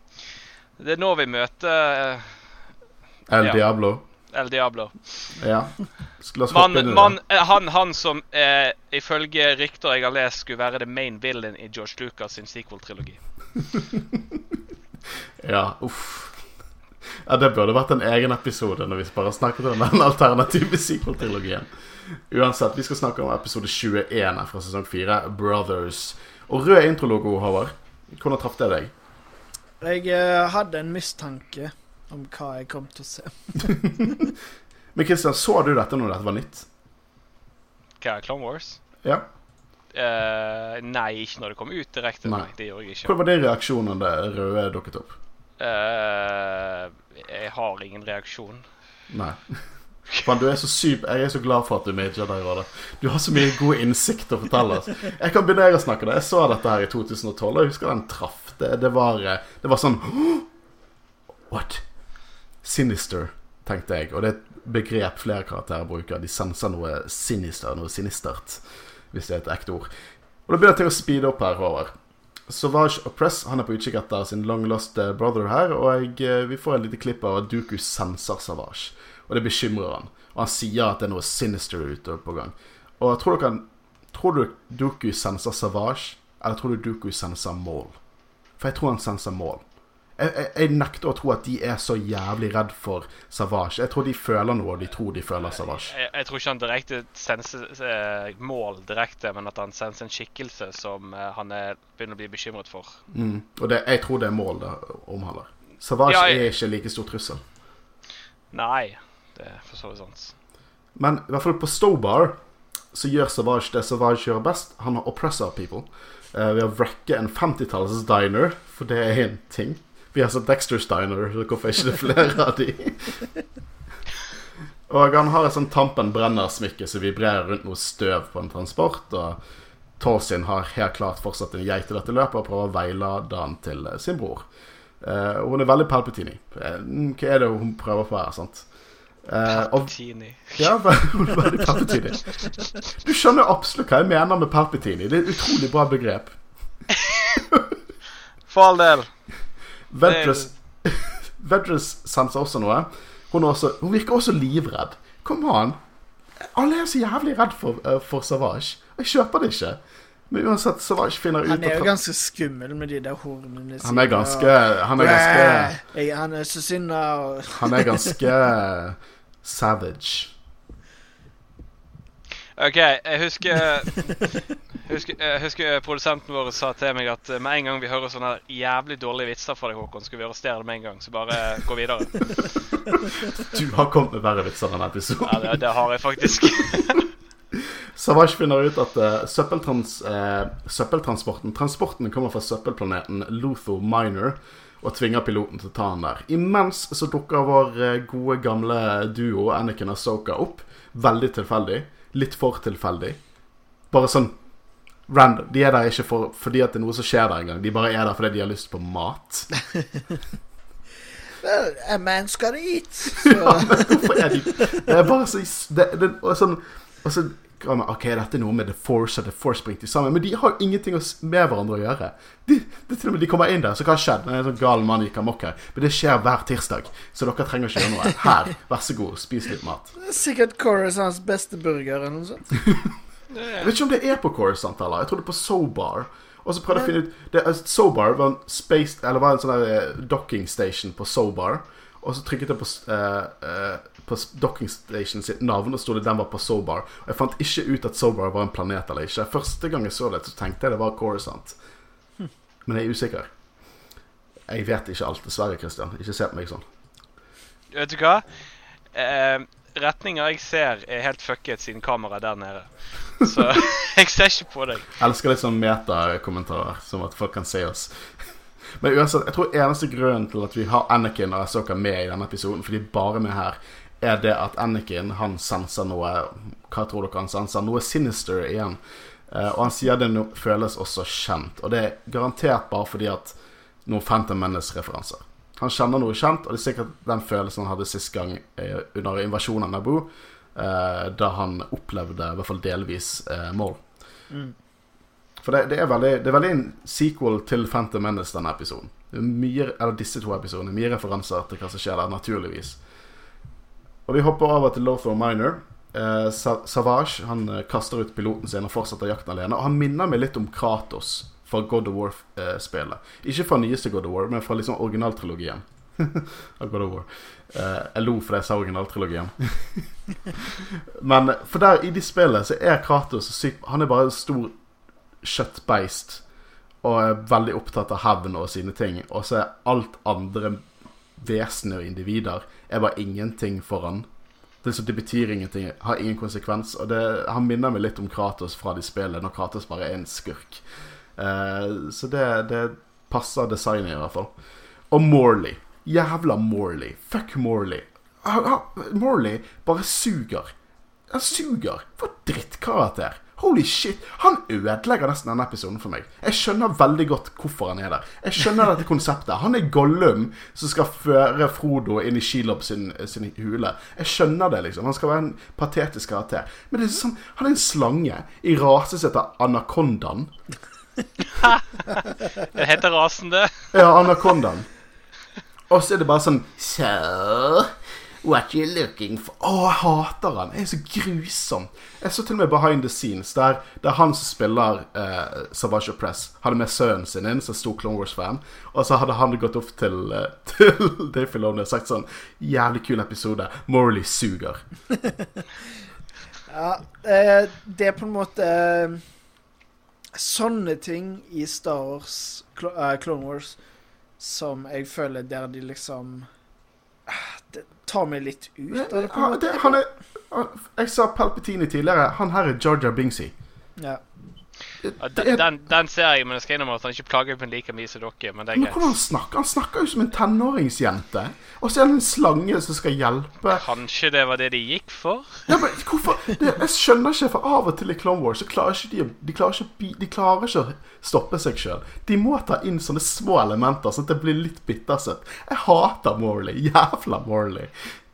det er nå vi møter uh, El Ja. Diablo. El Diablo. Ja. Man, man, eh, han, han som eh, ifølge rykter jeg har lest, skulle være the main villain i George Lucas sin sequel-trilogi. Ja, uff. Ja, Det burde vært en egen episode når vi bare snakket om den alternative sequel-trilogien. Uansett, vi skal snakke om episode 21 fra sesong 4, Brothers. Og rød intrologo, Håvard. Hvordan traff det deg? Jeg uh, hadde en mistanke om hva jeg kom til å se. Men Christian, så du dette når dette var nytt? Hva Clone Wars? Ja. Uh, nei, ikke når det kom ut direkte. Nei. Nei, det gjorde jeg ikke. Hvordan var din reaksjonen det røde dukket opp? Uh, jeg har ingen reaksjon. Nei. Du er så syk. Jeg er så glad for at du er med i Jedi-rådet. Du har så mye god innsikt å fortelle oss. Jeg kan begynne å snakke. da Jeg så dette her i 2012, og jeg husker den traff. Det, det, var, eh, det var sånn What? Sinister, tenkte jeg. Og det er et begrep flere karakterer bruker. De senser noe sinister, noe sinistert, hvis det er et ekte ord. Og da begynner jeg å speede opp her, Håvard. Savage Oppress han er på utkikk etter sin long lost eh, brother her, og jeg, eh, vi får et lite klipp av at Duku senser Savage. Og det bekymrer han. Og han sier at det er noe sinister ute på gang. Og tror dere han- Tror du Duku senser Savage, eller tror du Duku senser Mål? For jeg tror han senser Mål. Jeg, jeg, jeg nekter å tro at de er så jævlig redd for Savage. Jeg tror de føler noe, og de tror de føler Savage. Jeg, jeg tror ikke han direkte senser eh, mål direkte, men at han senser en skikkelse som eh, han er, begynner å bli bekymret for. Mm. Og det, jeg tror det er Mål det omhandler. Savage Ja, er ikke like stor trussel. Nei, det er for så vidt sant. Men i hvert fall på Stobar så gjør Savage det Savage gjør best. Han har oppressor people. Uh, ved å wrecke en 50-talls diner, for det er en ting. Vi har sett Dexter's Diner, så hvorfor er ikke det flere av de? Og han har et sånn Tampen brenner-smykke som vibrerer rundt noe støv på en transport. Og Torsin har helt klart fortsatt en geit i dette løpet og prøver å veilede han til sin bror. Uh, hun er veldig Palpatini. Eh, hva er det hun prøver på her? sant? Eh, og Palpatini. ja, veldig, Perpetini. Du skjønner absolutt hva jeg mener med Perpetini. Det er et utrolig bra begrep. For all del. Vedress Vedress senser også noe. Hun, er også, hun virker også livredd. Kom an. Alle er så jævlig redd for, uh, for Savage. Jeg kjøper det ikke. Men uansett, Savage finner ut Han er jo ganske skummel med de der hornene han er ganske Han er ganske Jeg, Han er så sinna og Han er ganske savage. OK, jeg husker husker, jeg husker produsenten vår sa til meg at med en gang vi hører sånne jævlig dårlige vitser fra deg, Håkon, skal vi arrestere det med en gang. Så bare gå videre. Du har kommet med verre vitser denne episoden. Ja, det, det har jeg faktisk. Savage finner ut at uh, søppeltrans, uh, søppeltransporten Transporten kommer fra søppelplaneten Lotho Minor og tvinger piloten til å ta han der. Imens så dukker vår eh, gode, gamle duo Anakin og Soka opp. Veldig tilfeldig. Litt for tilfeldig. Bare sånn random. De er der ikke for, fordi at det er noe som skjer der engang. De bare er der fordi de har lyst på mat. Well, a man's gotta eat. Ja, men hvorfor er de Det er bare så det, det, og sånn, og så kan man, Ok, dette er noe med The Force og The Force bringt sammen, men de har jo ingenting med hverandre å gjøre. De, det er til og med De kommer inn der, så hva har skjedd? Det er en sånn gal mann gikk amok her. Men det skjer hver tirsdag, så dere trenger ikke gjøre noe. Her, vær så god, spis litt mat. sikkert Coruscants beste burger eller noe sånt. Jeg vet ikke om det er på Coruscant eller Jeg tror det er på Sobar. Og så prøvde jeg å finne ut det, Sobar var en space Eller var en sånn der eh, docking station på Sobar. Og så trykket jeg på, uh, eh, eh, på docking station sitt navn, og sto det den var på Sobar. Og jeg fant ikke ut at Sobar var en planet eller ikke. Første gang jeg så det, så tenkte jeg det var Coruscant. Men jeg er usikker. Jeg vet ikke alt, dessverre, Christian. Ikke se på meg sånn. Vet du hva? Eh, retninga jeg ser, er helt fucket siden kameraet er der nede. Så jeg ser ikke på deg. Jeg elsker litt sånn metakommentarer, som at folk kan se oss. Men uansett, jeg tror eneste grunnen til at vi har Anakin og Asoka med i denne episoden, for de er bare med her, er det at Anakin han senser noe Hva tror dere han senser? Noe sinister igjen. Eh, og han sier det no føles også kjent. Og det er garantert bare fordi at noen Phantom Menace-referanser. Han kjenner noe kjent, og det er sikkert den følelsen han hadde sist gang eh, under invasjonen av Naboo, eh, da han opplevde, i hvert fall delvis, eh, Maul. For det, det, er veldig, det er veldig en sequel til Phantom Menace, denne episoden. Mye, eller disse to episodene. Mye referanser til hva som skjer der, naturligvis. Og vi hopper over til Lothar Minor. Eh, Savage han eh, kaster ut piloten sin og fortsetter jakten alene. Og han minner meg litt om Kratos fra God of War-spelet. Ikke fra nyeste God of War, men fra liksom originaltrilogien. av God of War. Eh, jeg lo fordi jeg sa originaltrilogien. men for der, i de spillene så er Kratos Han er bare en stor kjøttbeist og er veldig opptatt av hevn og sine ting. Og så er alt andre vesener og individer er bare ingenting for han. Det, det betyr ingenting, har ingen konsekvens. Og det, han minner meg litt om Kratos fra de spillene, når Kratos bare er en skurk. Uh, så det, det passer designet, i hvert fall. Og Morley. Jævla Morley. Fuck Morley. Morley bare suger. Han suger. For drittkarakter. Holy shit. Han ødelegger nesten denne episoden for meg. Jeg skjønner veldig godt hvorfor han er der. Jeg skjønner dette konseptet. Han er Gollum som skal føre Frodo inn i Shelob sin, sin hule. Jeg skjønner det, liksom. Han skal være en patetisk karakter. Men det er sånn, han er en slange i rase som heter Anakondaen. Det heter rasen, det. Ja, Anakondaen. Og så er det bare sånn So, what you looking for? Å, jeg hater han. Jeg er så grusom. Jeg så til og med behind the scenes, der, der han som spiller eh, Savage Press, hadde med sønnen sin inn, som stor Clone Wars-fan. Og så hadde han gått opp til, eh, til Dave Filone og sagt sånn Jævlig kul episode. Morally suger. Ja, eh, det er på en måte Sånne ting i Star Wars, Clone Wars, som jeg føler der de liksom ah, Det tar meg litt ut det. Han, det, han er han, Jeg sa Palpatini tidligere. Han her er Georgia Bingsy. Ja. Den, den, den ser jeg, men jeg skal innrømme at han ikke plager meg like mye som dere. Men det Men hvordan han snakker Han snakker jo som en tenåringsjente. Og så er det en slange som skal hjelpe. Kanskje det var det de gikk for? Ja, men hvorfor det, Jeg skjønner ikke, for av og til i Clone Wars så klarer ikke de, de, klarer ikke, de klarer ikke å stoppe seg sjøl. De må ta inn sånne små elementer, sånn at det blir litt bittersøtt. Jeg hater Morley. Jævla Morley.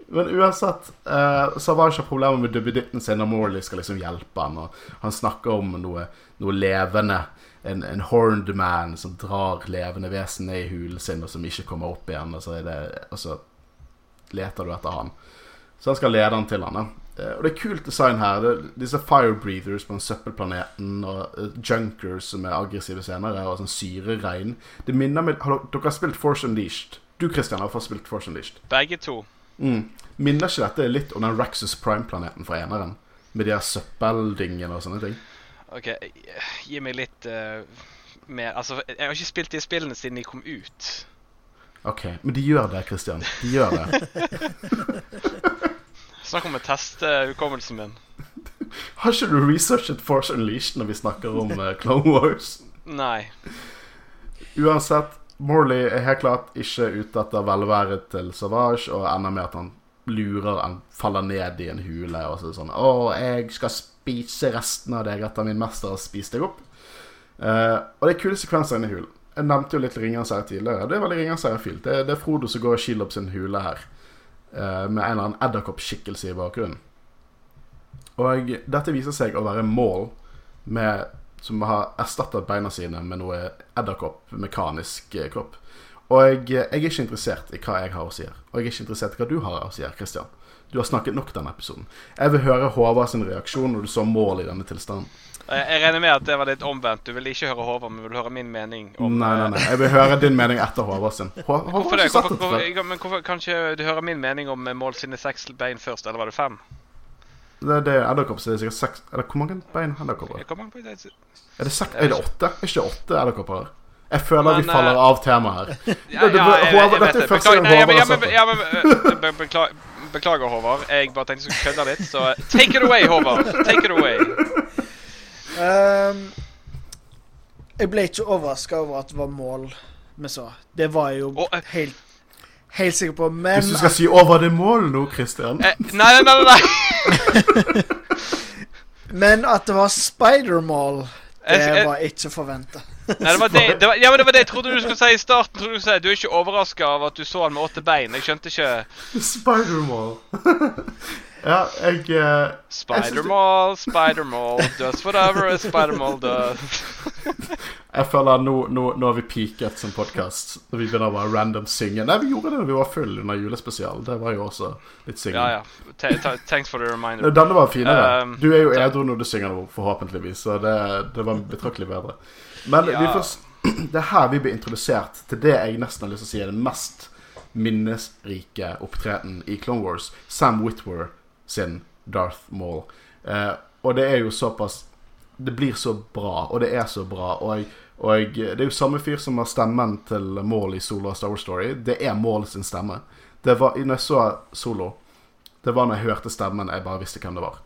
Men uansett, uh, Savage har problemer med duppeditten sin når Morley skal liksom hjelpe han. Og han snakker om noe, noe levende. En, en, horned man som drar levende vesen ned i hulen sin, og som ikke kommer opp igjen. Og så, det, og så leter du etter han. Så han skal lede han til han. ja. og det er kult design her. Det, disse firebreathers på den søppelplaneten, og uh, junkers som er aggressive senere, og sånn syreregn. Det minner meg har dere, dere har spilt Force Unleashed? Du Christian, har fått spilt Force Unleashed. Begge to. Mm. Minner ikke dette litt om den Raxus Prime-planeten fra eneren? Med de her søppeldingene og sånne ting? OK, gi meg litt uh, mer Altså, jeg har ikke spilt de spillene siden de kom ut. OK, men de gjør det, Christian. De gjør det. Snakk om å teste hukommelsen min. Har ikke du researchet Force Unleashed når vi snakker om uh, Clone Wars? Nei. Uansett, Morley er helt klart ikke ute etter velværet til Savage, og ender med at han lurer Han faller ned i en hule og så sånn 'Å, jeg skal spise resten av deg etter min mester har spist deg opp'. Uh, og det er kule sekvenser inni hulen. Jeg nevnte jo litt Ringenes herre tidligere. Det er veldig Ringenes herre-filt. Det, det, er Frodo som går og kiler opp sin hule her, uh, med en eller annen edderkoppskikkelse i bakgrunnen. Og dette viser seg å være mål med som har erstattet beina sine med noe edderkopp, mekanisk eh, kropp. Og jeg, jeg, er ikke interessert i hva jeg har å si her. Og jeg er ikke interessert i hva du har å si her, Christian. Du har snakket nok denne episoden. Jeg vil høre Håvard sin reaksjon når du så mål i denne tilstanden. Jeg regner med at det var litt omvendt. Du vil ikke høre Håvard, men vil høre min mening om Nei, nei, nei. Jeg vil høre din mening etter Håvard sin. Håvard hvorfor det? Hvorfor, hvorfor, men hvorfor kan ikke du høre min mening om Mål sine seks bein først, eller var det fem? Det, det er edderkopper det er sikkert seks Eller hvor mange bein har edderkopper? Er det seks Er det åtte? Er ikke åtte edderkopper her? Jeg føler Men, vi faller av temaet her. Ja, ja, jeg, jeg, dette er første gang Håvard har sett det. Beklager, beklager, Håvard. Jeg bare tenkte jeg skulle kødde litt, så take it away, Håvard. Take it away. Um, jeg ble ikke overraska over at det var mål vi så. Det var jeg jo oh, helt helt sikker på, men Hvis du skal si 'over det mål' nå, Christian eh, Nei, nei, nei. nei. men at det var Spider-Mall, det var ikke forventa. Nei, det var det, det var, ja, men det var det jeg trodde du skulle si i starten. Trodde Du si Du er ikke overraska av at du så han med åtte bein. Jeg skjønte ikke Spider-Mall. ja, jeg uh, Spider-Mall, Spider-Mall, does whatever a Spider-Mall does. jeg føler nå, nå, nå har vi peaket som podkast. Vi begynner bare random synge. Nei, vi gjorde det da vi var full under julespesial. Det var jo også litt synging. Ja, ja. Thanks for the reminder. Denne var finere. Um, du er jo edru når du synger nå, forhåpentligvis. Så det, det var betraktelig bedre. Men ja. får, det er her vi blir introdusert til det jeg nesten har lyst til å si er den mest minnesrike opptreden i Clone Wars. Sam Whitwer sin Darth Maul. Eh, og det er jo såpass Det blir så bra, og det er så bra. Og, og det er jo samme fyr som har stemmen til Maul i Solo og Star Wars Story. Det er Maul sin stemme. Det var, når jeg så Solo, det var når jeg hørte stemmen, jeg bare visste hvem det var.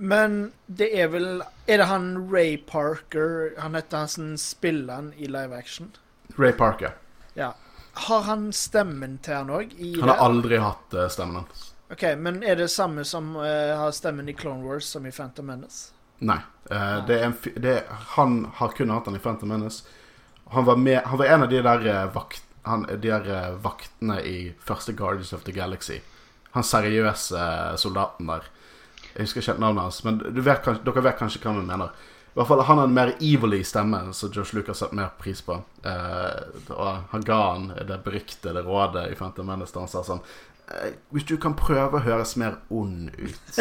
Men det er vel Er det han Ray Parker Han heter han som spiller han i live action? Ray Parker. Ja. Har han stemmen til han òg? Han har aldri hatt uh, stemmen hans. Ok, Men er det samme som uh, har stemmen i Clone Wars som i Phantom Menace? Nei. Uh, det er en, det er, han har kun hatt han i Phantom Menace. Han var, med, han var en av de der, vakt, han, de der vaktene i første Guardians of the Galaxy. Han seriøse soldaten der. Jeg husker ikke navnet hans, men vet, dere vet kanskje hva vi mener. I hvert fall Han har en mer evilly stemme, som Josh Lucas setter mer pris på. Eh, og Han ga han det beryktede rådet i Phantom Menace da han sa sånn eh, Hvis du kan prøve å høres mer ond ut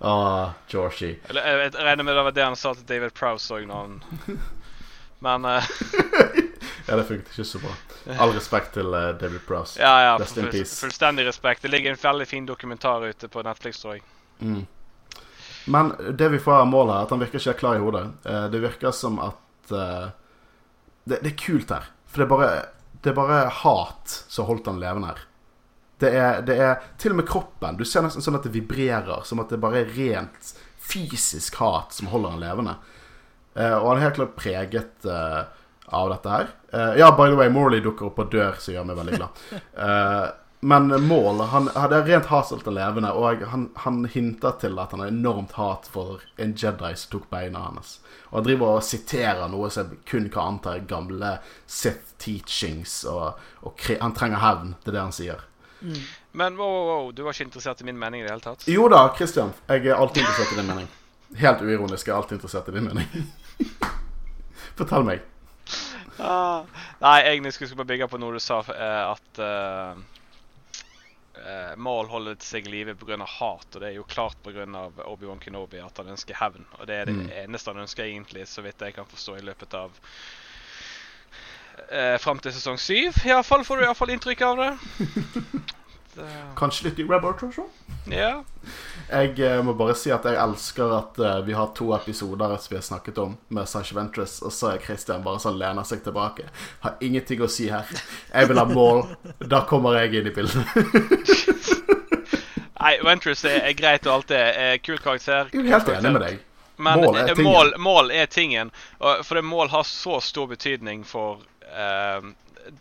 Å, ah, Georgie. Jeg, regner med det var det han sa til David Prowse òg, når han Men uh... Ja, det funket ikke så bra. All respekt til uh, David Prowse. Ja, ja, Rest in peace. Fullstendig respekt. Det ligger en veldig fin dokumentar ute på Netflix, tror jeg. Mm. Men det vi får av målet, er at han virker ikke klar i hodet. Uh, det virker som at uh, det, det, er kult her. For det er, bare, det er bare hat som holdt han levende her. Det er, det er til og med kroppen. Du ser nesten sånn at det vibrerer. Som at det bare er rent fysisk hat som holder han levende. Eh, og han er helt klart preget eh, av dette her. Eh, ja, by the way, Morley dukker opp og dør, som gjør meg veldig glad. Uh, Men Maul han, hadde rent hatselt til levende, og han, han hinter til at han har enormt hat for en Jedi som tok beina hans. Og han driver og siterer noe som kun kan anta er gamle Sith teachings, og, og han trenger hevn. Det er det han sier. Men wow, wow, wow, du var ikke interessert i min mening i det hele tatt? Jo da, Christian. Jeg er alltid interessert i din mening. Helt uironisk jeg er alltid interessert i din mening. Fortell meg. Ah, nei, egentlig skulle jeg bare bygge på noe du sa, eh, at eh, eh, Mal holder seg i live pga. hat. Og det er jo klart pga. Obi-Wan Kenobi at han ønsker hevn. Og det er det Mm. eneste han ønsker, egentlig, så vidt jeg kan forstå, i løpet av eh, Fram til sesong syv, iallfall, får du iallfall inntrykk av det. det Kanskje litt i Rebel Treasure? ja. Jeg eh, må bare si at jeg elsker at eh, vi har to episoder som vi har snakket om med Sasha Ventress, og så er Christian bare sånn lener seg tilbake. Har ingenting å si her. Jeg vil ha mål. Da kommer jeg inn i bildet. Nei, Ventress er, er greit og alt det. Er kul karakter. Jeg er helt enig med deg. Men Mål er eh, tingen. mål, mål er tingen. For det mål har så stor betydning for eh,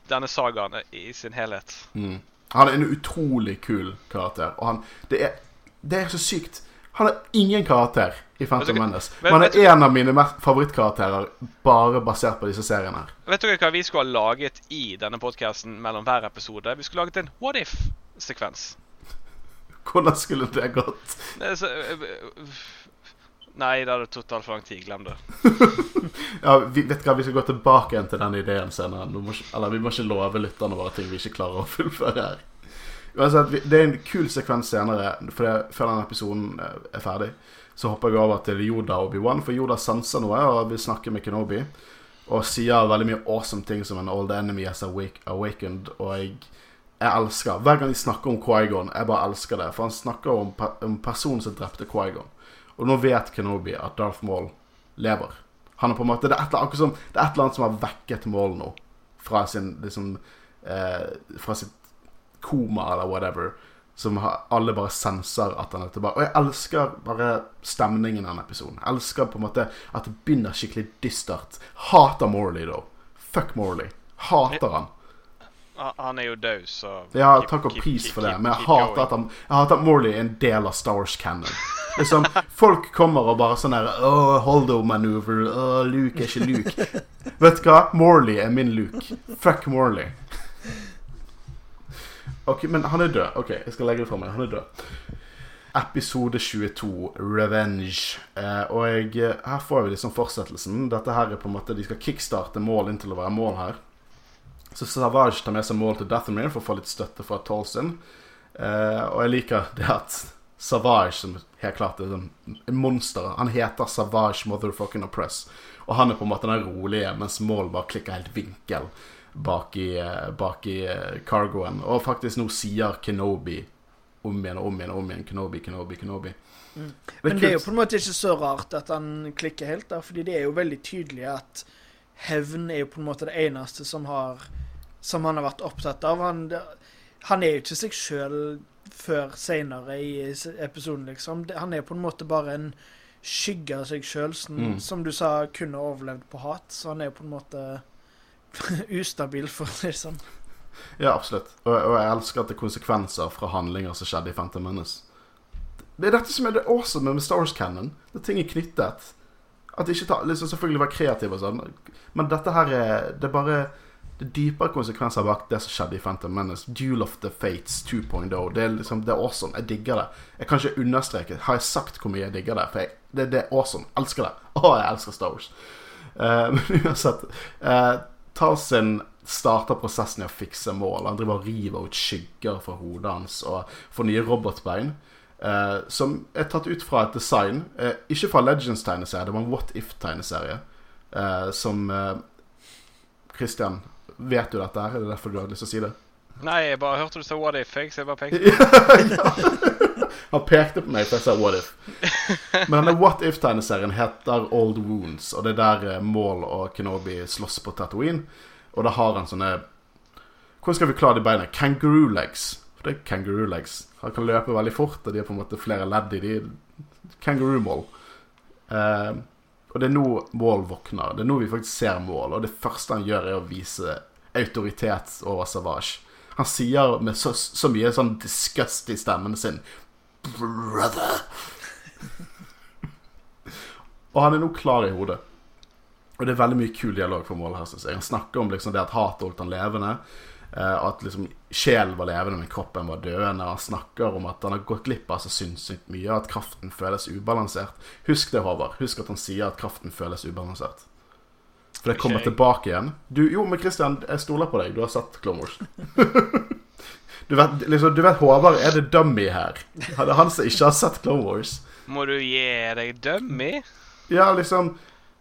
denne sagaen i sin helhet. Mm. Han er en utrolig kul karakter, og han Det er, det er så sykt. Han har ingen karakter i Phantom Menace. Men han er en av mine favorittkarakterer bare basert på disse seriene. her. Vet dere hva vi skulle ha laget i denne podkasten mellom hver episode? Vi skulle laget en what if-sekvens. Hvordan skulle det gått? Nei, det hadde tatt altfor lang tid. Glem det. Ja, vi, vet hva, vi skal gå tilbake igjen til den ideen senere. Må, eller vi må ikke love lytterne våre ting vi ikke klarer å fullføre her. Uansett, det er en kul sekvens senere, for det, før den episoden eh, er ferdig. Så hopper jeg over til Yoda og Obi-Wan, for Yoda sanser noe og vil snakke med Kenobi. Og sier veldig mye awesome ting som en old enemy has awake, awakened. Og jeg, jeg elsker Hver gang de snakker om Quaigon, jeg bare elsker det. For han snakker om, om personen som drepte Quaigon. Og nå vet Kenobi at Darth Maul lever. Han er på en måte, Det er et, eller annet- som, det er et eller annet som har vekket Maul nå. Fra sin liksom eh, Fra sitt koma eller whatever. Som har, alle bare senser at han er tilbake. Og jeg elsker bare stemningen i denne episoden. Jeg elsker på en måte at det begynner skikkelig dystert. Hater Morley, da. Fuck Morley. Hater han. Han- er jo død, så Ja, takk og pris for det, men jeg hater at, han, jeg hater at Morley er en del av Star Wars Cannon. Liksom, Folk kommer og bare sånn her Åh, Holdo-manøver. Åh, Luke er ikke Luke. Vet du hva? Morley er min Luke. Fuck Morley. Ok, Men han er død. Ok, jeg skal legge det fra meg. Han er død. Episode 22, Revenge. Eh, og jeg, eh, her får vi liksom fortsettelsen. Dette her er på en måte De skal kickstarte mål inn til å være mål her. Så Savage tar med seg mål til Dathomir for å få litt støtte fra Tolson. Eh, og jeg liker det at Savage, som helt klart sånn en monster Han heter Savage Motherfucking Oppress. Og han er på en måte den rolige, mens Maul bare klikker helt vinkel bak i, eh, bak i eh, cargoen. Og faktisk nå sier Kenobi om igjen og om igjen og om igjen. Kenobi, Kenobi, Kenobi. Mm. Men det er jo på en måte ikke så rart at han klikker helt, da, fordi det er jo veldig tydelig at hevn er jo på en måte det eneste som har Som han har vært opptatt av. Han, han er jo ikke seg sjøl før seinere i episoden, liksom. Han er på en måte bare en skygge av seg sjøl, som, Mm. som du sa kunne overlevd på hat. Så han er på en måte ustabil, for å si det sånn. Ja, absolutt. Og, og jeg elsker at det er konsekvenser fra handlinger som skjedde i Phantom Menace. Det er dette som er det awesome med Star Wars Cannon. Det ting er knyttet. At de ikke tar, liksom Selvfølgelig være kreativ og sånn, men dette her er Det er bare det er dypere konsekvenser bak det som skjedde i Phantom Menace. Duel of the Fates 2.0. Det er liksom, det er awesome. Jeg digger det. Jeg kan ikke understreke Har jeg sagt hvor mye jeg digger det? For jeg, det, det er awesome. Jeg Elsker det. Å, jeg elsker Star Wars. Uh, men uansett uh, Tarsin starter prosessen i å fikse mål. Han driver og river ut skygger fra hodet hans og får nye robotbein. Uh, som er tatt ut fra et design. uh, ikke fra Legends-tegneserie, det var en What If-tegneserie. Uh, som eh, Christian, vet du dette her? Er det derfor du hadde lyst til å si det? Nei, jeg bare hørte du sa what if, jeg, så jeg bare pekte. Han pekte på meg for jeg sa What If. Men denne What If-tegneserien heter Old Wounds, og det er der eh, Maul og Kenobi slåss på Tatooine. Og da har han sånne Hvordan skal vi klare de beina? Kangaroo legs. For det er kangaroo legs. Han kan løpe veldig fort, og de har på en måte flere ledd i de. Kangaroo Maul. Eh, og det er nå Maul våkner. Det er nå vi faktisk ser Maul, og det første han gjør, er å vise autoritet over Savage. Han sier med så, så mye sånn disgust i stemmen sin Brother. Og han er nå klar i hodet. Og det er veldig mye kul dialog for målet her, synes jeg. Han snakker om liksom det at hatet holdt han levende. eh, at liksom sjelen var levende, men kroppen var døende. Han snakker om at han har gått glipp av så sinnssykt mye, at kraften føles ubalansert. Husk det, Håvard. Husk at han sier at kraften føles ubalansert. For det kommer tilbake igjen. Du, jo, men Christian, jeg stoler på deg. Du har sett Clone Wars. du, vet, liksom, du vet Håvard er det dummy her. Det er han som ikke har sett Clone Wars. Må du gi deg dummy? Ja, liksom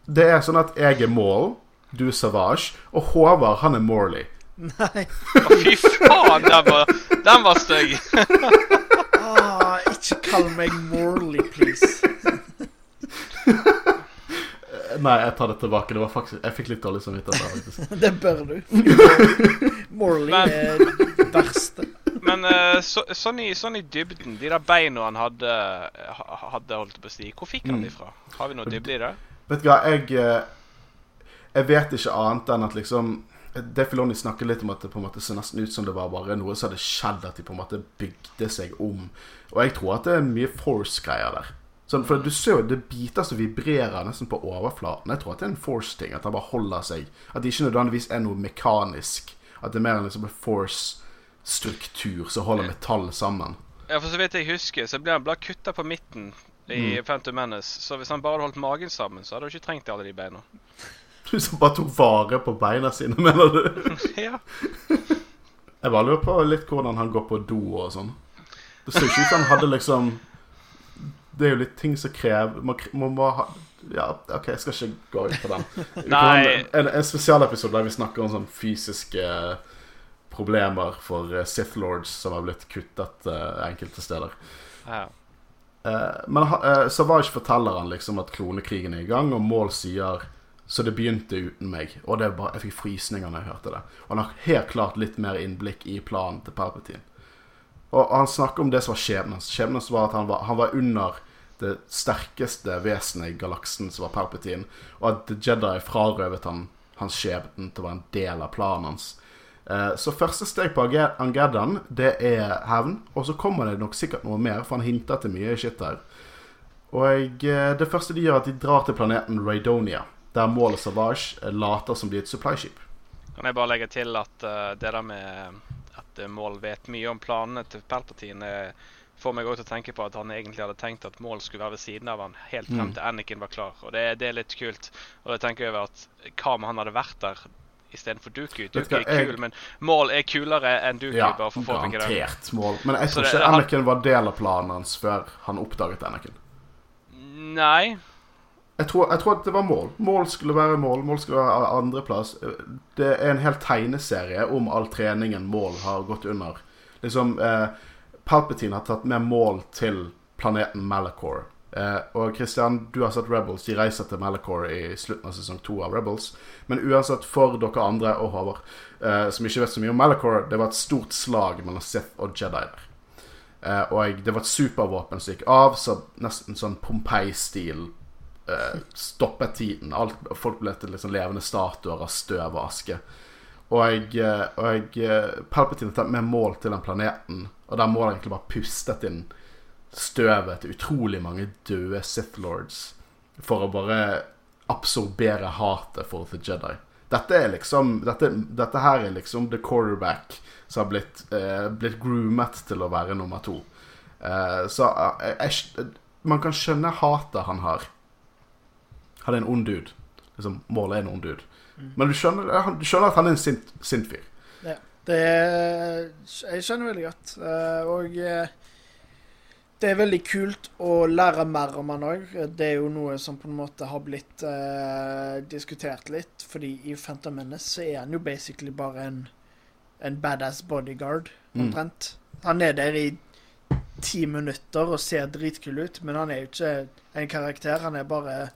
Det er sånn at jeg er Maul, du er Savage, og Håvard, han er Morley. Nei. Å, fy faen, den var, den var stygg. Ah, ikke kall meg Morley, please. Nei, jeg tar det tilbake. Det var faktisk Jeg fikk litt dårlig samvittighet der, faktisk. Det bør du. Morley er det verste. Men uh, så, sånn, i, sånn i dybden, de der beina han hadde, hadde holdt på å si, hvor fikk han de fra? Har vi noe dybde i det? Vet du hva, jeg eh, Jeg vet ikke annet enn at liksom Dave Filoni snakker litt om at det på en måte ser nesten ut som det var bare noe som hadde skjedd, at de på en måte bygde seg om. Og jeg tror at det er mye force-greier der. Sånn, for du ser jo det er biter som vibrerer nesten på overflaten. Jeg tror at det er en force-ting. At han bare holder seg. At det ikke nødvendigvis er noe mekanisk. At det er mer en liksom en force-struktur som holder metall sammen. Ja, for så vidt jeg husker, så ble han bare kutta på midten i Phantom Menace. Så hvis han bare hadde holdt magen sammen, så hadde han ikke trengt alle de beina. Du som bare tok vare på beina sine, mener du? ja. Jeg bare lurer på litt hvordan han går på do og sånn. Det ser ikke ut som han hadde liksom Det er jo litt ting som krever Man man må ha Ja, OK, jeg skal ikke gå inn på den. Nei. En, en, spesialepisode der vi snakker om sånn fysiske problemer for eh, Sith Lords som har blitt kuttet uh, enkelte steder. ja. Uh, men uh, eh, Savage forteller han liksom at klonekrigen er i gang, og Maul sier så det begynte uten meg. Og det bare, jeg fikk frysninger når jeg hørte det. Og han har helt klart litt mer innblikk i planen til Palpatine. Og han snakker om det som var skjebnen hans. Skjebnen var at han var, han var under det sterkeste vesenet i galaksen, som var Palpatine, og at Jedi frarøvet han hans skjebne til å være en del av planen hans. Eh, Så første steg på Arge- det er hevn. Og så kommer det nok sikkert noe mer, for han hinter til mye shit her. Og eh, det første de gjør, er at de drar til planeten Raidonia, der målet Savage eh, later som de er et supply-skip. Kan jeg bare legge til at uh, det der med at Maul vet mye om planene til Palpatine, eh, får meg òg til å tenke på at han egentlig hadde tenkt at Maul skulle være ved siden av han helt frem Mm. til Anakin var klar. Og det, det er litt kult. Og jeg tenker over at hva om han hadde vært der istedenfor Duku? Duku er jeg- kul, men Maul er kulere enn Duku. Ja, bare for det. garantert mål. Men jeg tror ikke han- Anakin var del av planen hans før han oppdaget Anakin. Nei. Jeg tror, jeg tror at det var mål. Mål skulle være mål. Mål skulle være andreplass. Det er en hel tegneserie om all treningen mål har gått under. Liksom eh, Palpatine har tatt med mål til planeten Malachor. Eh, og Christian, du har sett Rebels. De reiser til Malachor i slutten av sesong to av Rebels. Men uansett, for dere andre og Håvard, eh, som ikke vet så mye om Malachor, det var et stort slag mellom Sith og Jedi der. Eh, og det var et supervåpen som gikk av, så nesten sånn Pompeii-stil eh, stoppet tiden. Alt, folk ble til liksom levende statuer av støv og aske. Og jeg, eh, og jeg Palpatine har tatt med mål til den planeten, og der må han egentlig bare pustet inn støvet til utrolig mange døde Sith Lords for å bare absorbere hatet for The Jedi. Dette er liksom Dette, dette her er liksom the quarterback som har blitt, eh, blitt groomet til å være nummer to. Eh, så jeg, jeg, man kan skjønne hatet han har. Han er en ond dude. Liksom, målet er en ond dude. Men du skjønner, du skjønner at han er en sint, sint fyr. Det er, Jeg skjønner veldig godt. eh, Og eh, det er veldig kult å lære mer om han òg. Det er jo noe som på en måte har blitt eh, diskutert litt. Fordi i Phantom Menace så er han jo basically bare en, en badass bodyguard, Mm. omtrent. Han er der i ti minutter og ser dritkul ut, men han er jo ikke en karakter. Han er bare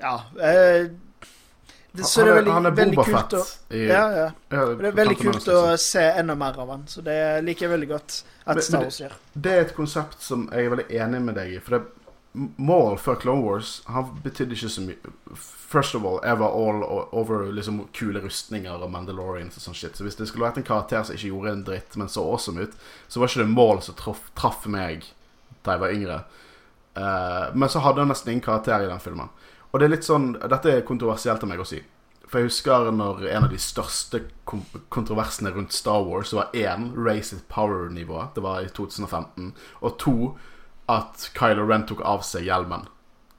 Ja. Eh, det, så han, det er veldig, han er veldig kult å I, ja, ja. det er veldig kult å liksom. se enda mer av han, så det liker jeg veldig godt at Star Wars gjør. Det er et konsept som jeg er veldig enig med deg i. For det, Maul før Clone Wars Han betydde ikke så mye. First of all, jeg var all over liksom kule rustninger og Mandalorians og sånn shit. Så hvis det skulle vært en karakter som ikke gjorde en dritt, men så awesome ut, så var ikke det Maul som traff, traff meg da jeg var yngre. Uh, men så hadde han nesten ingen karakter i den filmen. Og det er litt sånn Dette er kontroversielt av meg å si. For jeg husker når en av de største kontroversene rundt Star Wars var én Race it power-nivå. Det var i 2015. Og to at Kylo Ren tok av seg hjelmen.